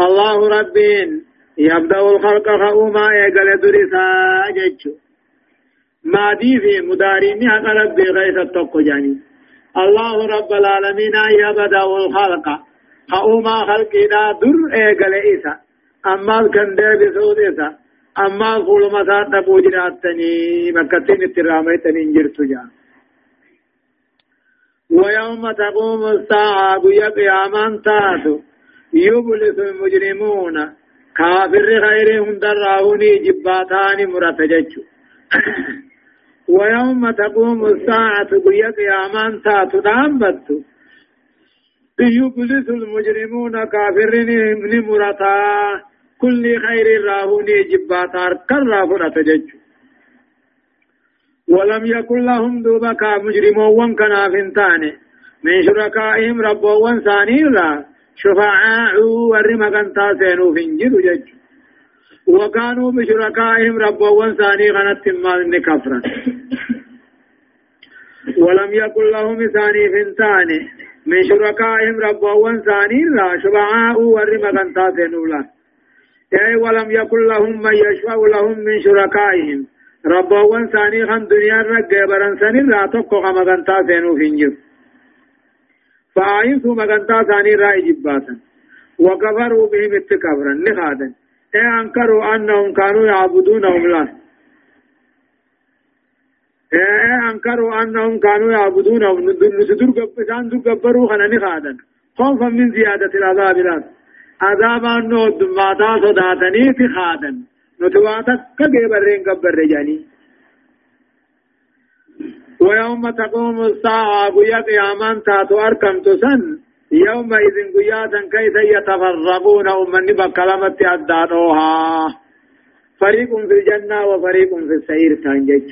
الله ربين يبدأ الخلق خؤما يقل درسا ججو ما دي في مدارين حق ربي غيث التقو جاني الله رب العالمين يبدأ الخلق خؤما خلقنا در يقل إيسا أما كان ديبسو إيسا أما قول مسات نبو جراتني مكتين اتراميتني انجرتو جان ويوم تقوم الساعة بيا قياما تاتو يبلس المجرمون. كافر غير هندراهوني جباتان مرتجج ويوم تقوم الساعة قيا قيامان تاتو دامبت يبلس المجرمون كافرين مرتا كل خير راهوني جباتار كرا فرتجج ولم يكن لهم دوبك مجرمون كنا فنتاني من شركائهم ربوان ثاني لا شفعاء ورما كنتا سينو فنجد جج. وكانوا بشركائهم ربوان ثاني غنت مال كفرا ولم يكن لهم ثاني فنتاني من شركائهم ربوان ثاني لا شفعاء ورما كنتا سينو لا أي ولم يكن لهم من يشفع لهم من شركائهم. ربوان ثاني خن دنيا رقى برنسان لا تقو غما كنتا سينو فنجد فآيسوا مغنتا ثاني رأي جباتا وكفروا بهم اتكبرا لخادا اي انكروا انهم كانوا يعبدونهم لا اي انكروا انهم كانوا يعبدونهم نسدر قبسان دقبروا خنا لخادا خوفا من زيادة العذاب لا عذاب انه دماتا صداتني في خادا نتواتا كجبرين قبر رجاني ويوم تقوم الساعة قيا قيامان تاتو أركم تسن يومئذ قياتا كيف يتفرقون؟ أمني بكلمة أدادوها. فريق في الجنة وفريق في السعير تنجج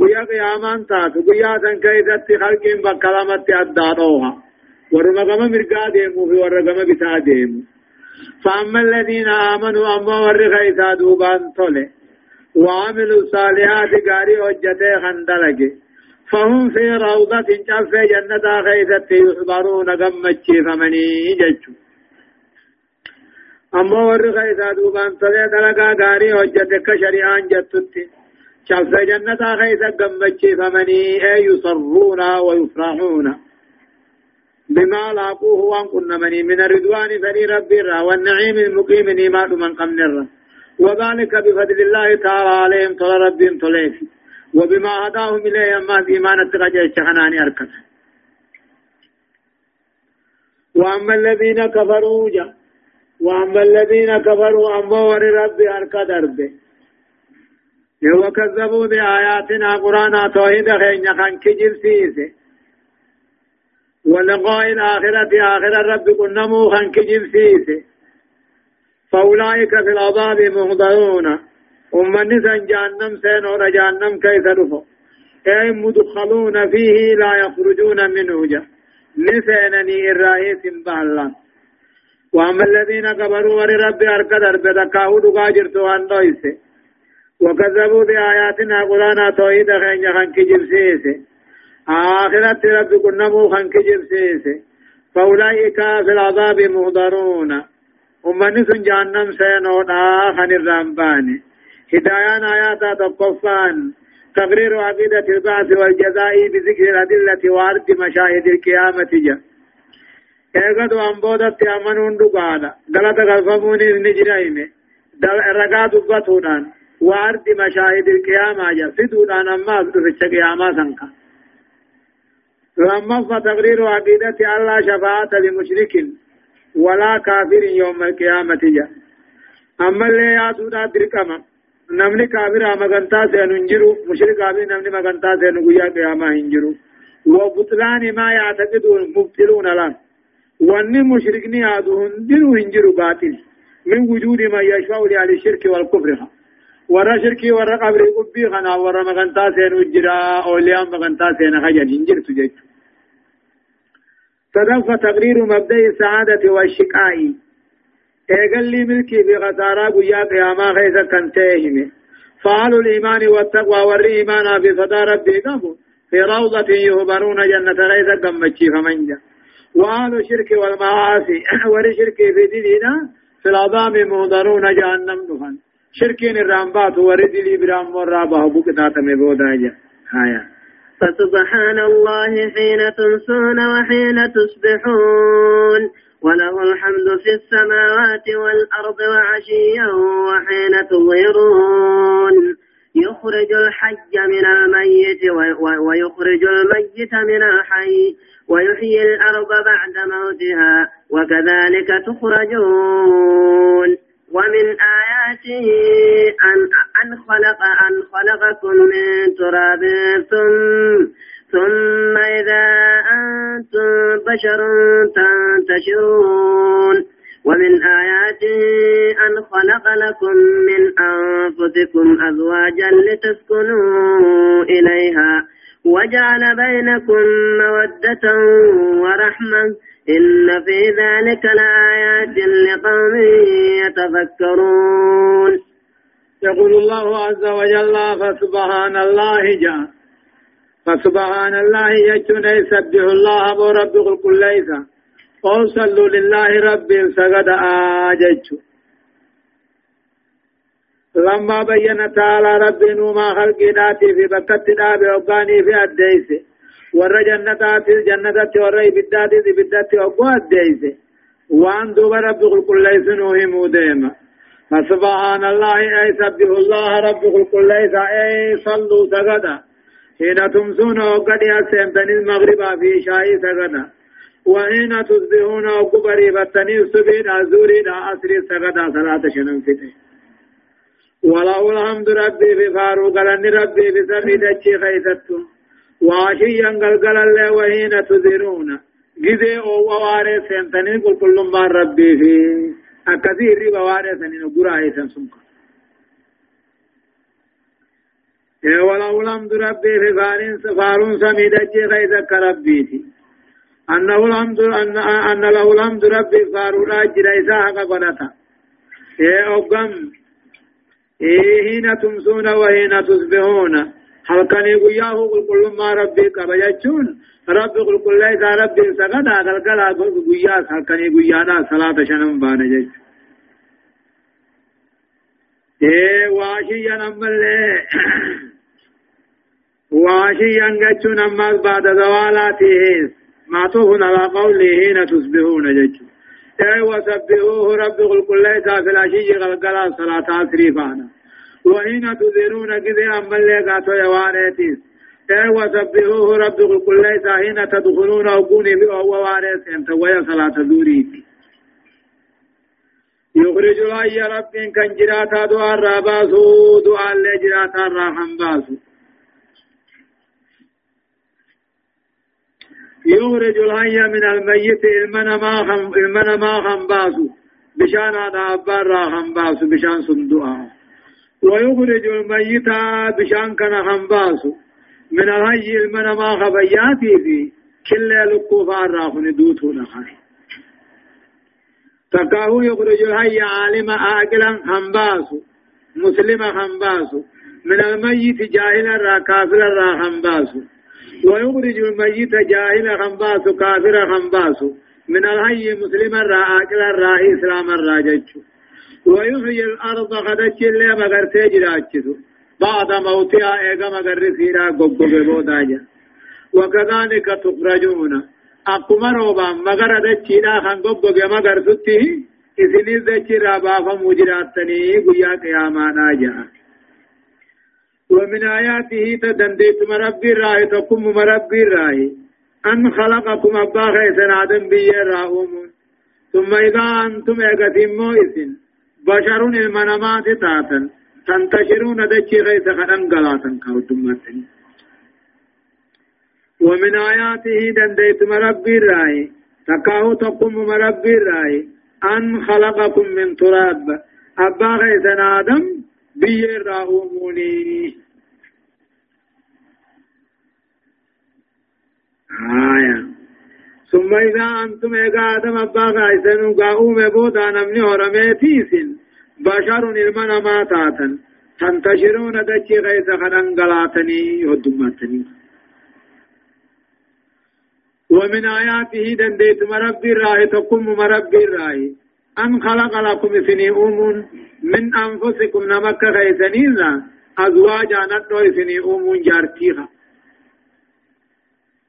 قيا قيامان تاتو قياتا كيف تخلقين بكلمة أدادوها. ورمقم مرقا ديمو في ورقم بتا ديمو فأما الذين آمنوا أما ورغيثا دوبان طلع وعملوا الصالحات قاري وجته خندلك. فهم في روضة شف جنة خيثة يحضرون قمتشي فمني ججو. أما ور خيثة دوبان تلي دلقا قاري وجته كشريان جتت. شف جنة خيثة قمتشي فمني أي يصرون ويفرحون. بما لاقوه وان كنا مني من الرضوان فني ربي والنعيم المقيم نيمات من قمن الرب وذلك بفضل الله تعالى عليهم طل ربهم طليف وبما هداهم إليه أما في إيمان التقجى الشخناني أركت وأما الذين كفروا جا. وأما الذين كفروا أما ور ربي أركت أربه وكذبوا بآياتنا قرآن توحيد خين خان كجل سيسه ولقاء الآخرة آخر رب قنمو خان كجل سيسه فأولئك في العذاب مهضرون. أمني سن جهنم سين ور جهنم كيف رفو أي مدخلون فيه لا يخرجون منه جا نسينني الرئيس بالله وأما الذين كبروا ور ربي أركض بدكاو دقاجر توان دويسه وكذبوا بآياتنا قرانا توحيد خين خان كجب سيسه آخرت رب كنمو خان كجب سيسه فأولئك في العذاب مهضرون. أمني سن جهنم سينودا خن الرمباني هدايان آيات تقفان تقرير عقيدة البعث والجزاء بذكر الأدلة وعرض مشاهد القيامة جاء eegadu amboodatti amanuun dhugaadha galata galfamuun inni jiraime ragaa dubbatuudhaan waardi mashaahidi qiyaamaa jira fiduudhaan ammaas dhuficha qiyaamaa sanka lammaffaa taqriiru aqiidati allaa shafaa'ata limushrikin ولا كافر يوم القيامة جاء أما اللي ياتونا درقما نمني كافر مغنتا سيننجرو مشرك كافر نمني مغنتا سينقيا قياما هنجرو وبطلان ما يعتقدون مبتلون لأن واني مشركني هادو هندرو هنجرو باطل من وجود ما يشفع لأهل الشرك والكفر ورا شركي ورا قبر قبي خنا ورا مغنتا سينجرا أولياء مغنتا سينخجل هنجر تجيتو صدق تقرير مبدأ السعادة والشقاء. ايقل لي ملكي في غسارة قيا قياما خيسا كنتيهم. فعل الإيمان والتقوى والإيمان في صدى ربي في روضة يهبرون جنة غيثا قمتشي فمنجا. وأهل الشرك والمعاصي ولشرك في ديننا في العظام مهدرون جهنم دخان. شركين الرامبات وردلي برام ورابه بكتات مبودا جا هايا. فسبحان الله حين تمسون وحين تصبحون. وله الحمد في السماوات والأرض وعشيا وحين تظهرون. يخرج الحي من الميت ويخرج الميت من الحي ويحيي الأرض بعد موتها وكذلك تخرجون. ومن آياته أن أن خلق أن خلقكم من تراب. ثم ثم إذا أنتم بشر تنتشرون. ومن آياته أن خلق لكم من أنفسكم أزواجا لتسكنوا إليها. وجعل بينكم مودة ورحمة إن في ذلك لآيات لقوم يتفكرون. يقول الله عز وجل فسبحان الله جاء فسبحان الله يجتن يسبح الله ورب كل ليس قل صلوا لله رب سجد آجج. لما بين تعالى رب نوما خلق ناتي في بكت داب وقاني في الديس ور جنتات جنتات ور بدات بدات وقوا الديس وان دوب رب كل ليس نوهم ديما فسبحان الله أي سبح الله رب كل ليس أي صلوا سجدا حين تمسون وقد يسمتني المغرب في شاي سجدا وحين تصبحون وكبري بطني الصبح أزوري أسري سغدا صلاة شنم فته وله الحمد ربي بفارو قلن ربي بسمي دچي خيثتم وعشيا قلقل الله وحين تزرون جزي أو وواري سنتنين قل كل ما ربي في. أكثير ربا واري سنين قرائي سنسمك وله الحمد ربي في فارين سفارون سمي دچي خيثك ربي أنه الحمد أن أن له الحمد ربي فارولا جريسا حق قدتا. إيه أقم هنا تمسون وهنا تصبحون هل كان يقياه قل كل ما ربي كبجتون ربي قل كل ليس ربي سقدا قل قل قل قياس هل كان يقيانا صلاة شنم بانا جج إيه واشيا نمال واشيا قجون أما بعد زوالاته معطوف على قوله حين تصبحون جج أي وسبحوه رب كل ليس في العشي غلقلا صلاة عصري فانا. وحين تذرون كذي أما اللي قاتوا يوانيتيس أي وسبحوه رب كل ليس حين تدخلون وقوني بأهو واريس أنت ويا صلاة دوريتي يخرج الحي رب كان جراتا دعا الراباسو دعا اللي جراتا الراحم باسو. يخرج الحي من الميت إلمنا ما خم إلمنا ما خم باسو. بشان هذا أبار خم باسو بشان صندوقا ويخرج الميت بشان كان خم باسو. من الحي إلمنا ما خبياتي في كل لقوفا راخن دوتو نخاي تكاهو يخرج الحي عالم آكلا خم باسو مسلم خم باسو. من الميت جاهلا را كافلا را خم باسو. ويخرج الميت جاهلا خنباس كافرا خنباس من الحي مسلما را عاقلا را اسلاما را جچو ويحيي الأرض قدچ اللي مگر تجراچو بعد موتها ايغا مگر فيرا غوغو بوداجا وكذلك تخرجون. akkuma roobaan magara dachiidhaa kan goggoge magarsutti isinis dachirraa baafamuu jiraattanii guyyaa qiyaamaadhaa jedha ومن آياته تدنديت مربي الراهي تقوم مربي الراهي أن خلقكم أبا خيسن آدم بي راهم ثم إذا أنتم إغتم موئسن بشر المنامات تاتا تنتشرون دچي غيث خدن غلاتا كوتمتن ومن آياته دنديت مربي الراهي تكاو تقوم مربي الراهي أن خلقكم من تراب. أبا خيسن آدم بيراهموني آية ثم إذا أنتم إيقا آدم أبا غايسن قاوم بودا نمني هرميتيسن بشر المنا ما تاتا تنتشرون دجي غيث خدن غلاتني ودمتني ومن آياته دنديت مربي الراهي تقوم مربي الراهي أن خلق لكم سني أمون من أنفسكم نمك غيثنين أزواجا نتو سني أمون جارتيها.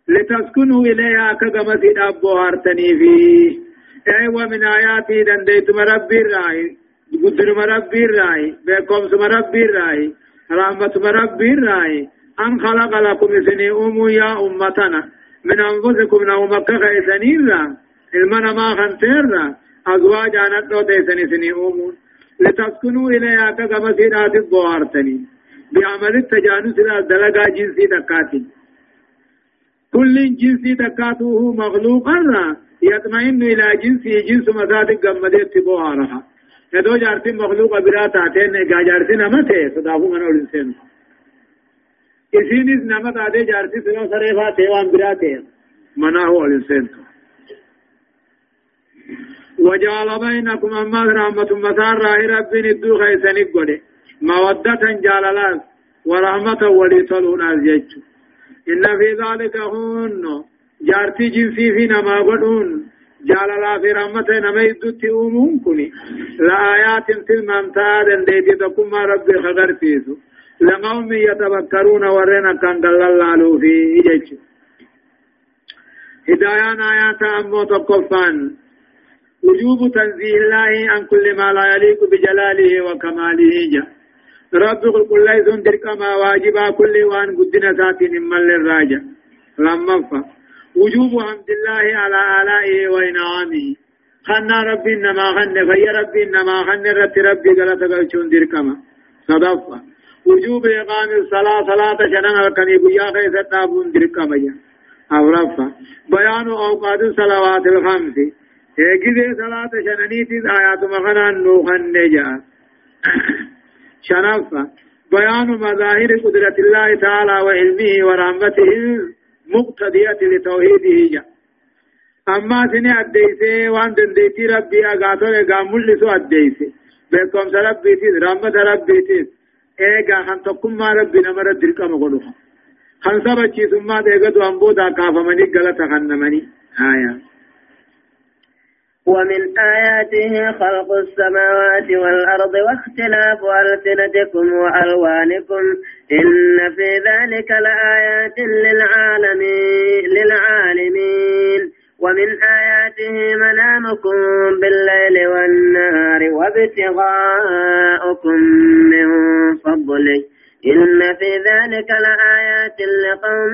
لتسكنوا إليها كغمت أبو هارتني فيه أي ومن آياتي دنديت مربي الرأي. قدر مربي الرأي. بكم مربي الرأي. رحمة مربي الرأي. أن خلق لكم سني يا أمتنا. من أنفسكم نومك غيثنين المنا ما أزواجا نتو تيسني سني أمون لتسكنوا إليها كما سيرات الضوارتني بعمل التجانس دلقا جنسي دكاتي كل جنسي دكاته مخلوقا يطمئن إلى جنسي جنس مساد قمدت بوهارها ندو جارتين مخلوق برا تاتين نگا جارتين امته صدافو من الانسان اسینس نمت آده جارتی سنو سریفا تیوان برا تیم مناه الانسان وجعل بينكم أما رحمة مسار ربي ندو خيساني قده مودة جالالات ورحمة وليطلون أزيج إن في ذلك هون. جارتي جنسي في نما قدون. جالالا في رحمة نما يدوتي أمون كني لآيات تلمامتا دنديتي تكما ربي خغر فيسو لقوم يتفكرون ورنا كان دلالالو في إجيج هدايان آيات أمو تقفان. وجوب تنزيه الله عن كل ما لا يليق بجلاله وكماله. جاء. رب كل ليس درك ما واجبا كل وان قدنا ساتين من الراجع. لما فا وجوب حمد الله على آلائه وإنعامه. خنا ربي إنما خن في ربي إنما خن رت ربي قالت قلتون دركما. صدفة. وجوب إقام الصلاة صلاة شنن الكني بيا خيس تابون دركما. أو رفا بيان أوقات الصلوات الخمس. هيجي صلاة شننيتي آيات مخنا نوخن نجا شنفة بيان مظاهر قدرة الله تعالى وعلمه ورحمته المقتضية لتوحيده جاء أما سنة أديسي وان دنديتي ربي أغاثو لغا ملسو أديسي بكم سربي تيز رحمة ربي تيز إيغا خان تقم ما ربي نمر دركا مغلوها خان سبچي ثم ديغا دو أنبودا كافمني غلطة خنمني آية ومن آياته خلق السماوات والأرض واختلاف ألسنتكم وألوانكم إن في ذلك لآيات للعالمين للعالمين. ومن آياته منامكم بالليل والنهار وابتغاءكم من فضله. إن في ذلك لآيات لقوم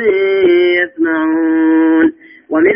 يسمعون.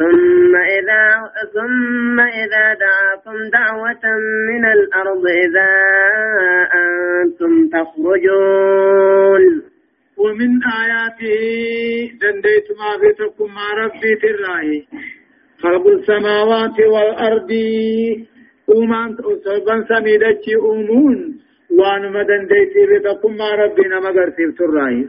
ثم إذا ثم إذا دعاكم دعوة من الأرض إذا أنتم تخرجون. ومن آياته دنديت ما في تكم مع ربي تراهي خلق السماوات والأرض. أمان صلبا سميدتش أمون. وانما دنديت بتكم مع ربي نمغر تراهي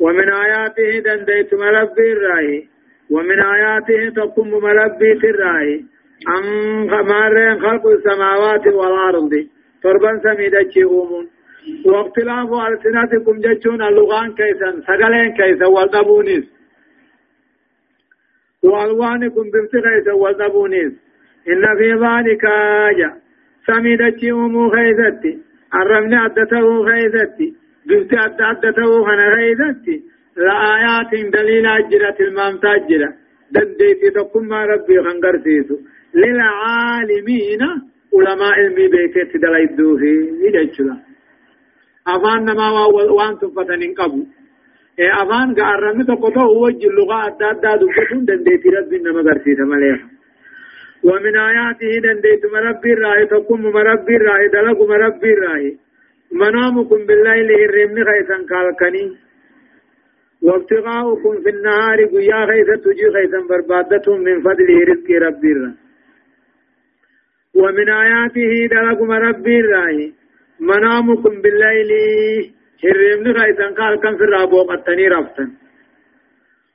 ومن آياته دنديت ما ربي الراهي ومن آياته تقوم مربي تراي أن خمار خلق السماوات والأرض. فربا سميدة أمون واختلاف ألسنتكم جتشون اللغان كيسا سقلين كيسا والدبونيس. وألوانكم بمت كيسا والدبونيس. إن في ذلك آية. سميدة أمو خيزتي. الرمن أدته خيزتي. بمت أدته خنا خيزتي. لآيات دليل أجرة المامتا أجرة دنديتي تقم ربي خنقر سيسو للعالمين علماء علمي بيكت دلائدوه يدجلا أفان نما وأنتم فتنين قبو إيه أفان قارمي تقطع وجه اللغة أداد دادو كتون دنديتي ربي نما قرسيت مليها ومن آياته دنديت مربي الرأي تقم مربي الرأي دلق مربي الرأي. منامكم بالليل الرمن خيسا كالكني. وابتغاؤكم في النهار قيا خيث تجي خيثا بربادتهم من فضله رزق ربي الرا ومن آياته دلكم ربي الراي منامكم بالليل. هرمن خيثا قال كم في الرابو قتني رفتا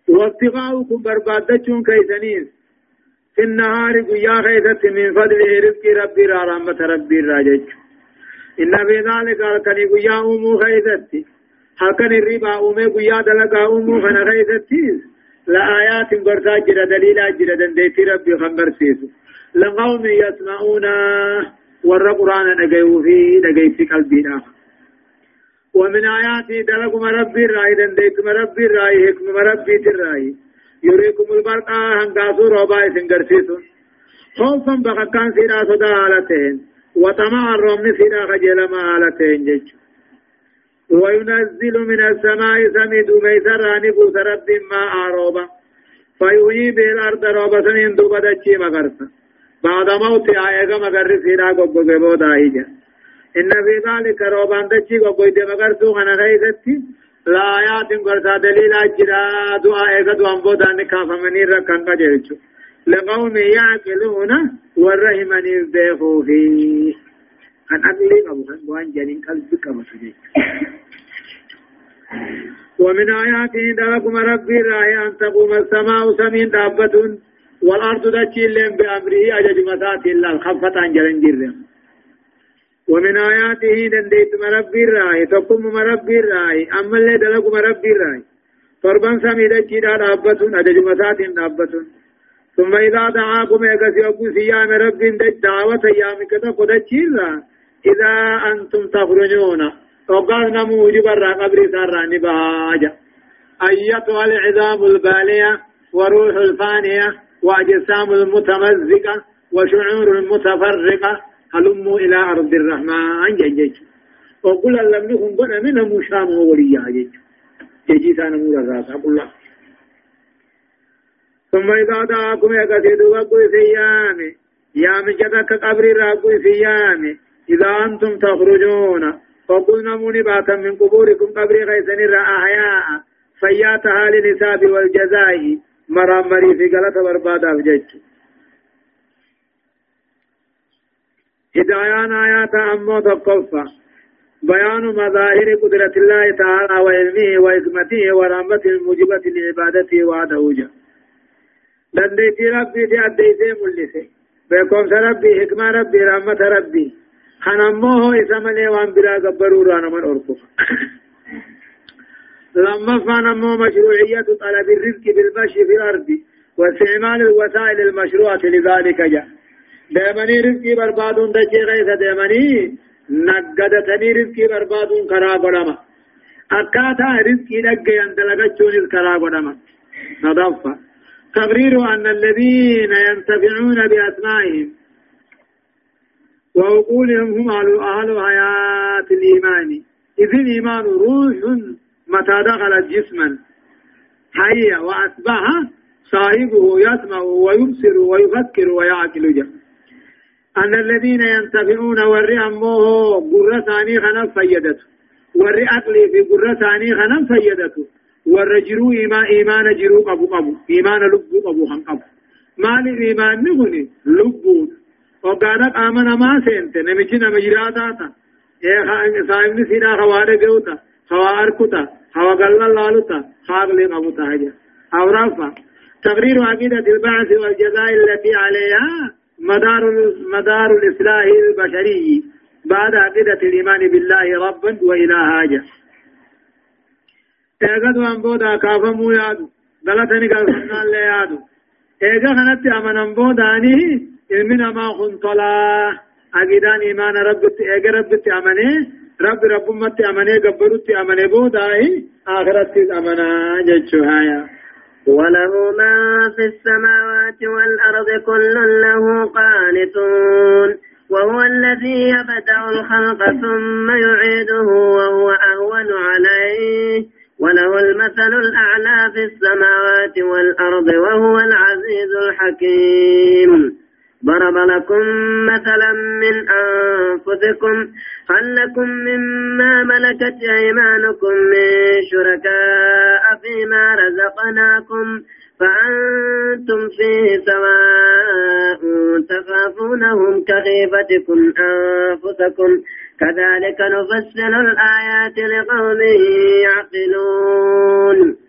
وابتغاؤكم بربادتهم كيثنيس في النهار قيا خيث من فضله رزق ربي الرا رحمة ربي الرا إن في ذلك قال كني قيا أمو خيثتي هكذا الربا أمي قيا دلقا أمو خنا غيثتيز لآيات برسا جرى دليل جرى دنديتي ربي خنبر سيسو. لقوم يسمعون ور قرآن نقيو في نقيت قلبنا ومن آياته دلكم ربي الرأي دنديكم ربي الرأي حكم ربي الرأي يريكم البرق هنقاسو روبا سنگرسيسون خوفا بخكان سيرا صدا حالتين وطمع الرمن سيرا خجل ما حالتين جج. وينزل من السماء سميد ميسر نبوس رب ما آروبا. فيحيي به الأرض روبا سنين دوبا دچي مغرسا. بعد موت آيغا مغر سيرا قبو قبو داهجا إن في ذلك روبان دچي قبو دي مغرسو خنا غيثتي لا آيات قرصا دليل أجرا. دعا إيغا دعا بودا نكافا مني ركان قجلچو لقوم يعقلون والرحمن فيه akli qabu kan waan janiin qalbi qabatu ومن آياته دلكم ربي راهي أن تقوم السماء سمين دابة والأرض دجيل بأمره أجج مسات إلا الخفة عن جلن جرم. ومن آياته دنديت مربي راهي تقوم مربي راهي أما اللي دلكم مربي راهي فربان سمي دجيل دابة أجج مسات دابة. ثم إذا دعاكم إيقاسي أبو سيام ربي دعوة أيامك تقود إذا أنتم تخرجون وقال نمو جبر قبر سر نباجا أيتها العظام البالية وروح الفانية وأجسام المتمزقة وشعور المتفرقة. هلموا إلى أرض الرحمن. جيج وقل لم نكن قد من مشام وليا جيج جيجي سانا مورا الراس الله ثم إذا دعاكم يقصدوا وقل سيامي يا مجدك قبر راقل سيامي إذا أنتم تخرجون. فقلنا منباتا من قبوركم قبر غيثن أحياء فياتها للنساب والجزاء. مرامري في قلة بربادا وجج هدايان آيات أمو تقفى. بيان مظاهر قدرة الله تعالى وعلمه وحكمته ورحمته الموجبة لعبادته وعده جل دنديتي ربي في أديتي ملسي. بكم ربي حكمة ربي رحمة ربي. خنموه إسمالي وان بلا قبروا رانا من أركف لما فنمو مشروعية طلب الرزق بالمشي في الأرض واستعمال الوسائل المشروعة لذلك جاء دائمني رزقي بربادون دجي غيث دائمني نقدتني رزقي بربادون كرا قدما أكاتا رزقي دقي يندلقشون الكرا قدما نضفة تبرير أن الذين ينتفعون بأسمائهم. وعقولهم هم أهل حياة الإيمان. إذ الإيمان روح متى دخلت جسما. حي وأصبح صاحبه يسمع ويبصر ويفكر ويعقل أن الذين ينتفعون وري أمه قرة ثاني خنا فيدته. وري أقلي في قرة ثاني خنا فيدته. ور جرو إيمان إيمان جرو أبو أبو إيمان لبو أبو هم أبو. مال إيمان نغني لبو. وقالت آمن ما سنت نمشي نمجرا داتا إيه صاحبني سيدا خواري قوتا خوار كتا خوا قلل لالتا خاغلي قبوتا هجا أو رفع تقرير عقيدة البعث والجزاء التي عليها مدار مدار الإصلاح البشري بعد عقيدة الإيمان بالله ربا وإلها ايغد وان بودا كافمو يادو غلطني قال الله يادو ايغا خنت امنن بوداني علمنا ما خنطلا اجدان ايمان رب ايغا رب امنه رب رب مت امنه غبرت امنه بوداي آخرت أمنا جچو هايا وله ما في السماوات والأرض كل له قانتون وهو الذي يبدأ الخلق ثم يعيده وهو أهون عليه. وله المثل الأعلى في السماوات والأرض وهو العزيز الحكيم. ضرب لكم مثلا من أنفسكم هل لكم مما ملكت أيمانكم من شركاء فيما رزقناكم فأنتم فيه سواء تخافونهم كخيفتكم أنفسكم. كذلك نفسر الآيات لقوم يعقلون.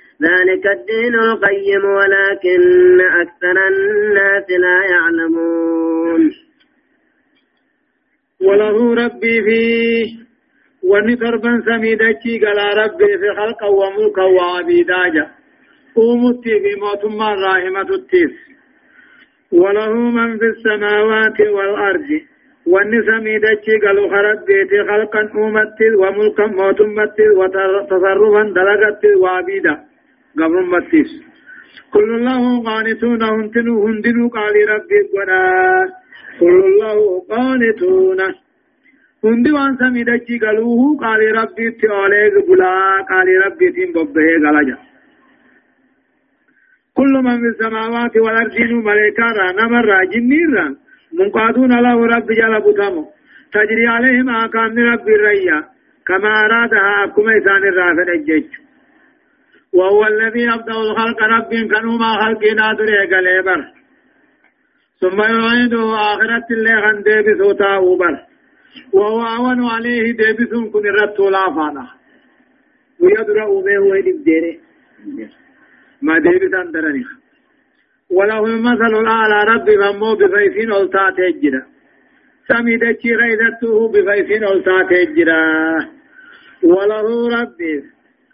ذلك الدين القيم ولكن أكثر الناس لا يعلمون. وله ربي فيه وني تربا سميدتي قال ربي في خلقا وملكا وعبيداجا قومتي في موت راهمة التيس. وله من في السماوات والأرض. واني سميدتي قالوا خرب بيتي خلقا أمتي وملكا موتمتي وتصرفا دلقتي وعبيدا قبل متيس كل الله قانتون هنتنو هندنو قال ربي قنا كل الله قانتون هندي وان سميدتي قالوه قال ربي تيوليك بلا قال ربي تيم ببه قلجا كل من في السماوات والأرض ملائكة نمر جنيرا منقادون له رب جل بطمو تجري عليهم آكام رب الريا كما أرادها أكما إسان الرافد الجج وهو الذي أبدأ الخلق رب كانوا ما خلقنا دريق ليبر ثم يعيده آخرة اللي غن ديبسو تاوبر وهو أون عليه ديبس كن الرد لافانا. ويدرأ به ويدب ديره. ما ديبسان درني وله المثل الأعلى رب فمو بفيفين ألتات الجرا سمي دچي غيثته بفيفين ألتات الجرا وله ربي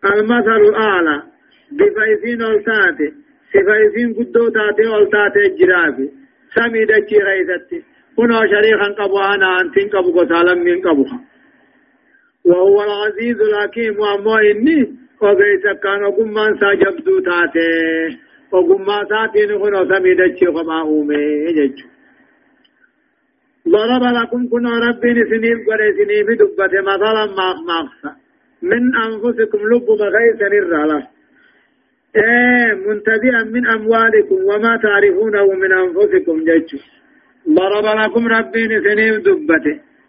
المثل الأعلى بفيفين ألتات سفيفين قدو تاتي ألتات الجرا سمي دچي غيثته هنا شريخا قبوانا أنتين قبو قسالا من قبوها وهو العزيز الحكيم وأمو إني وغيث كان قمان ساجبدو تاتي isaatiin kun osamii dachii kophaa uume jechuudha. ضرب لكم كنا ربي سنيف قد سنيف دبت مثلا ما مغفى من أنفسكم لب بغيث الرالة إيه منتبئا من أموالكم وما تعرفونه من أنفسكم جيتش. ضرب لكم ربي سنيف دبت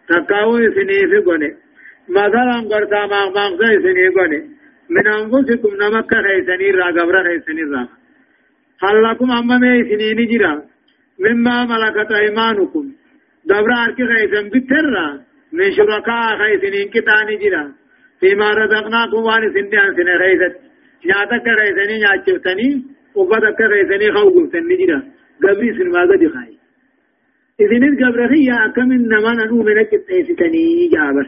تقاو سنيف قد مثلا قرطا ما مغفى سنيف قد من أنفسكم نمك خيسنير را قبر خيسنير را هل لكم أما ميسنين جرا مما ملكت أيمانكم. دبر أرك خيسن بترا. من شركاء خيسنين كتاني جرا فيما رزقناكم وأن سندان سنة خيست نياتك خيسني نياتشفتني وقدك خيسني خوقفتني جرا قبري سنما قد خاي إذن قبر خيا أكم إنما ننو منك التيستني جابر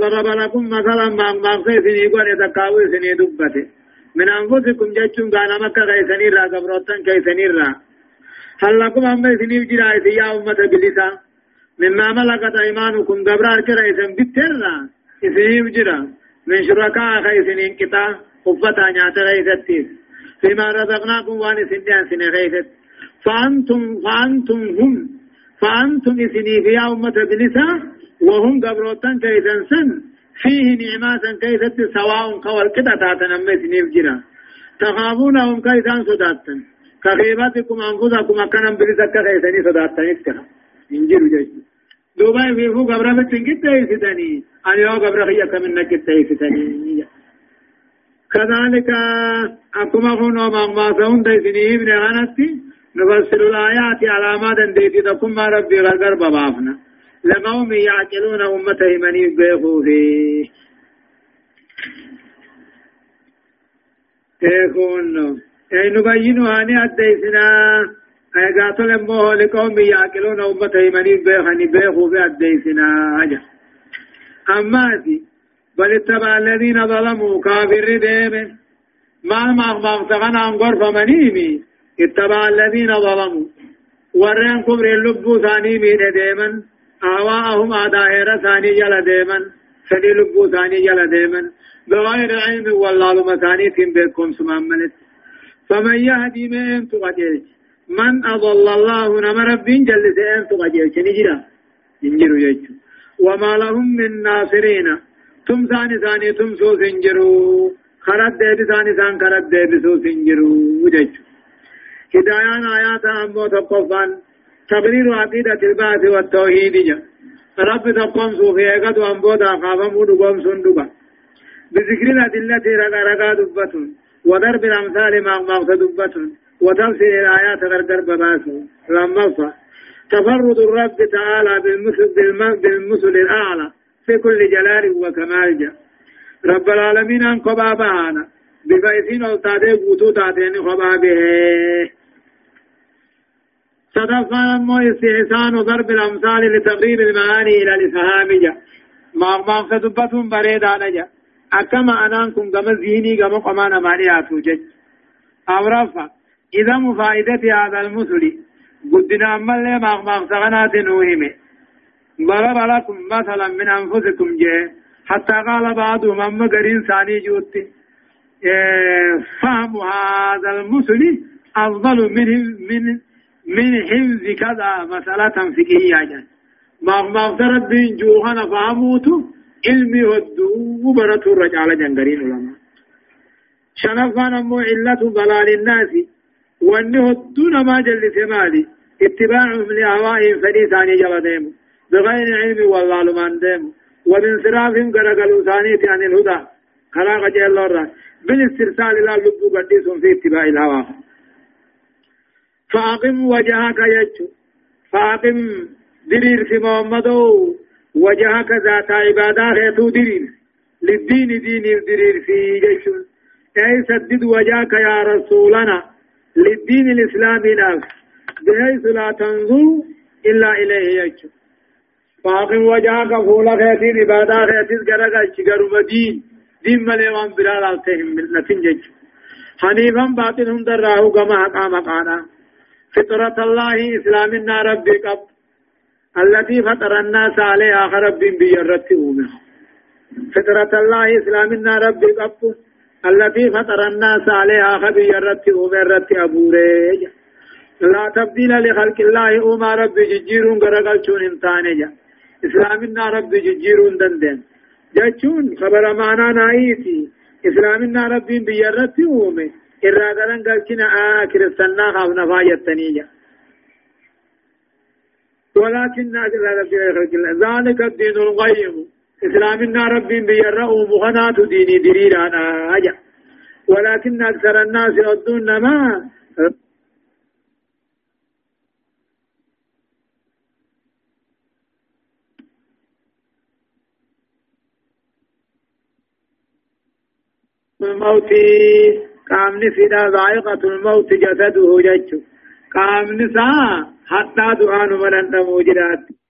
ضرب لكم مثلا ما مغفي سني قول يتكاوي سني دبته من أنفسكم جاتشون غانا مكة غيثني را قبروتن كيثني را. هل لكم أما سنيف جرائي يا أمة بلسا مما ملكت أيمانكم قبرار كرائسن بتر سنيف جرا. من شركاء خيثنين كتا خفتا نعت غيثتيس فيما رزقناكم وان سندان سنة غيثت فأنتم فأنتم هم. فأنتم سنيف يا أمة بلسا وهم قبروتن كيثن سن. فيه نعمات كيست سواء قول كده تاتنا مثنيف جرا. تخافونهم كيسان صداتن. كخيباتكم أنفسكم أكنا بلسك كيساني صداتن اسكنا انجروا جيش دوبا في فو قبر بتن كده يفتني أن يو قبر خيا كمن كده يفتني كذلك أكما هنا ما سون ديسني ابن غنتي نفسر الآيات على ما دنديتي تكم ربي غرغر بابافنا لقوم يعقلون أمته من يبقوا فيه يكون أي نبين هاني أديسنا أي قاتل أمه لقوم يعقلون أمته من يبقوا في أديسنا أجا أما دي بل اتبع الذين ظلموا كافر ديم ما ما مغتغن عن غرف منيمي اتبع الذين ظلموا ورين كبر اللبو ثاني من ديما آواءهم آدائر ثاني جل ديما فدي لبو ثاني جل ديما بغير علم والله مكاني تم بكم سمان ملت فمن يهدي من تقجيج من أضل الله نمر بين جل سيئن تقجيج نجرا ينجروا يجو وما لهم من ناصرين تم ثاني ثاني تم سو سنجروا خرد ديب ثاني ثان خرد ديب سو سنجروا جيجو هدايان آيات أمو تقفان تبرير عقيدة البعث والتوحيد جا رب تقوم صوفي ايقظ وانبودا خافم ودقوم سندقا بذكر الأدلة رقا رقا دبتون وضرب الأمثال ما مغت دبتون وتفسير الآيات غرقر بباسو لما تفرد الرب تعالى بالمثل, الأعلى في كل جلال وكمال. جاء رب العالمين أن قبابانا بفايسين ألتاتي قوتو تاتين قبابه صدفا مو استحسان ضرب الأمثال لتقريب المعاني إلى الإفهام. جاء ما ما فتبتهم بريد على جاء أكما أنانكم كما زيني كما قمان ماني آتوجج أو رفع إذا مفائدة هذا المثل قدنا أمال ما ما سغنات نوهمه ضرب لكم مثلا من أنفسكم جاء حتى قال بعضهم أما قرين ثاني جوتي إيه، فهم هذا المثل أفضل من من من حفظ كذا مسألة فقهية ما ما افترض بين جوهنا فهموتو علمي ودو برة الرجال جنگرين علماء. شنفان أمو علة ضلال الناس. واني هدون ما جلس مالي اتباعهم لأهوائهم فريساني جل بغير علم والله لمن ديمو وبانصرافهم قرقلوا ثانية عن الهدى. خلاق جل الله بالاسترسال إلى اللبو قديسهم في اتباع الهوى. فأقم وجهك يجو فأقم درير في محمد. وجهك ذات عبادة هيتو درير للدين دين درير في جيشون أي سدد وجهك يا رسولنا. للدين الإسلامي نفس بحيث لا تنظر إلا إليه يجو فاقم وجهك فولا خيتين عبادة خيتين قرقا شكر دين. دين ملي وان برال آلتهم نتنجج حنيفا باطنهم دراه كما حقا مقانا فطرة الله إسلامنا ربي قب. التي فطر الناس عليها رب بيرت أومه فطرة الله إسلامنا ربي قب. التي فطر الناس عليها بيرت أومه رت أبوري. لا تبديل لخلق الله أوما ربي ججيرون قرقل شون انتاني إسلامنا ربي ججيرون دندن. جچون خبر معنا نايتي إسلامنا ربي بيرت أومه إرادران قلتنا آه كرستنا خاف نفايتني ولكن ناجل ربي ذلك الدين القيم. إسلامنا ربي بيرأوا مغنات ديني دريرانا أجا. ولكن أكثر الناس يردون ما الموت قامني فينا ذائقة الموت جسده جج. قامني سا حتى دعان من موجودات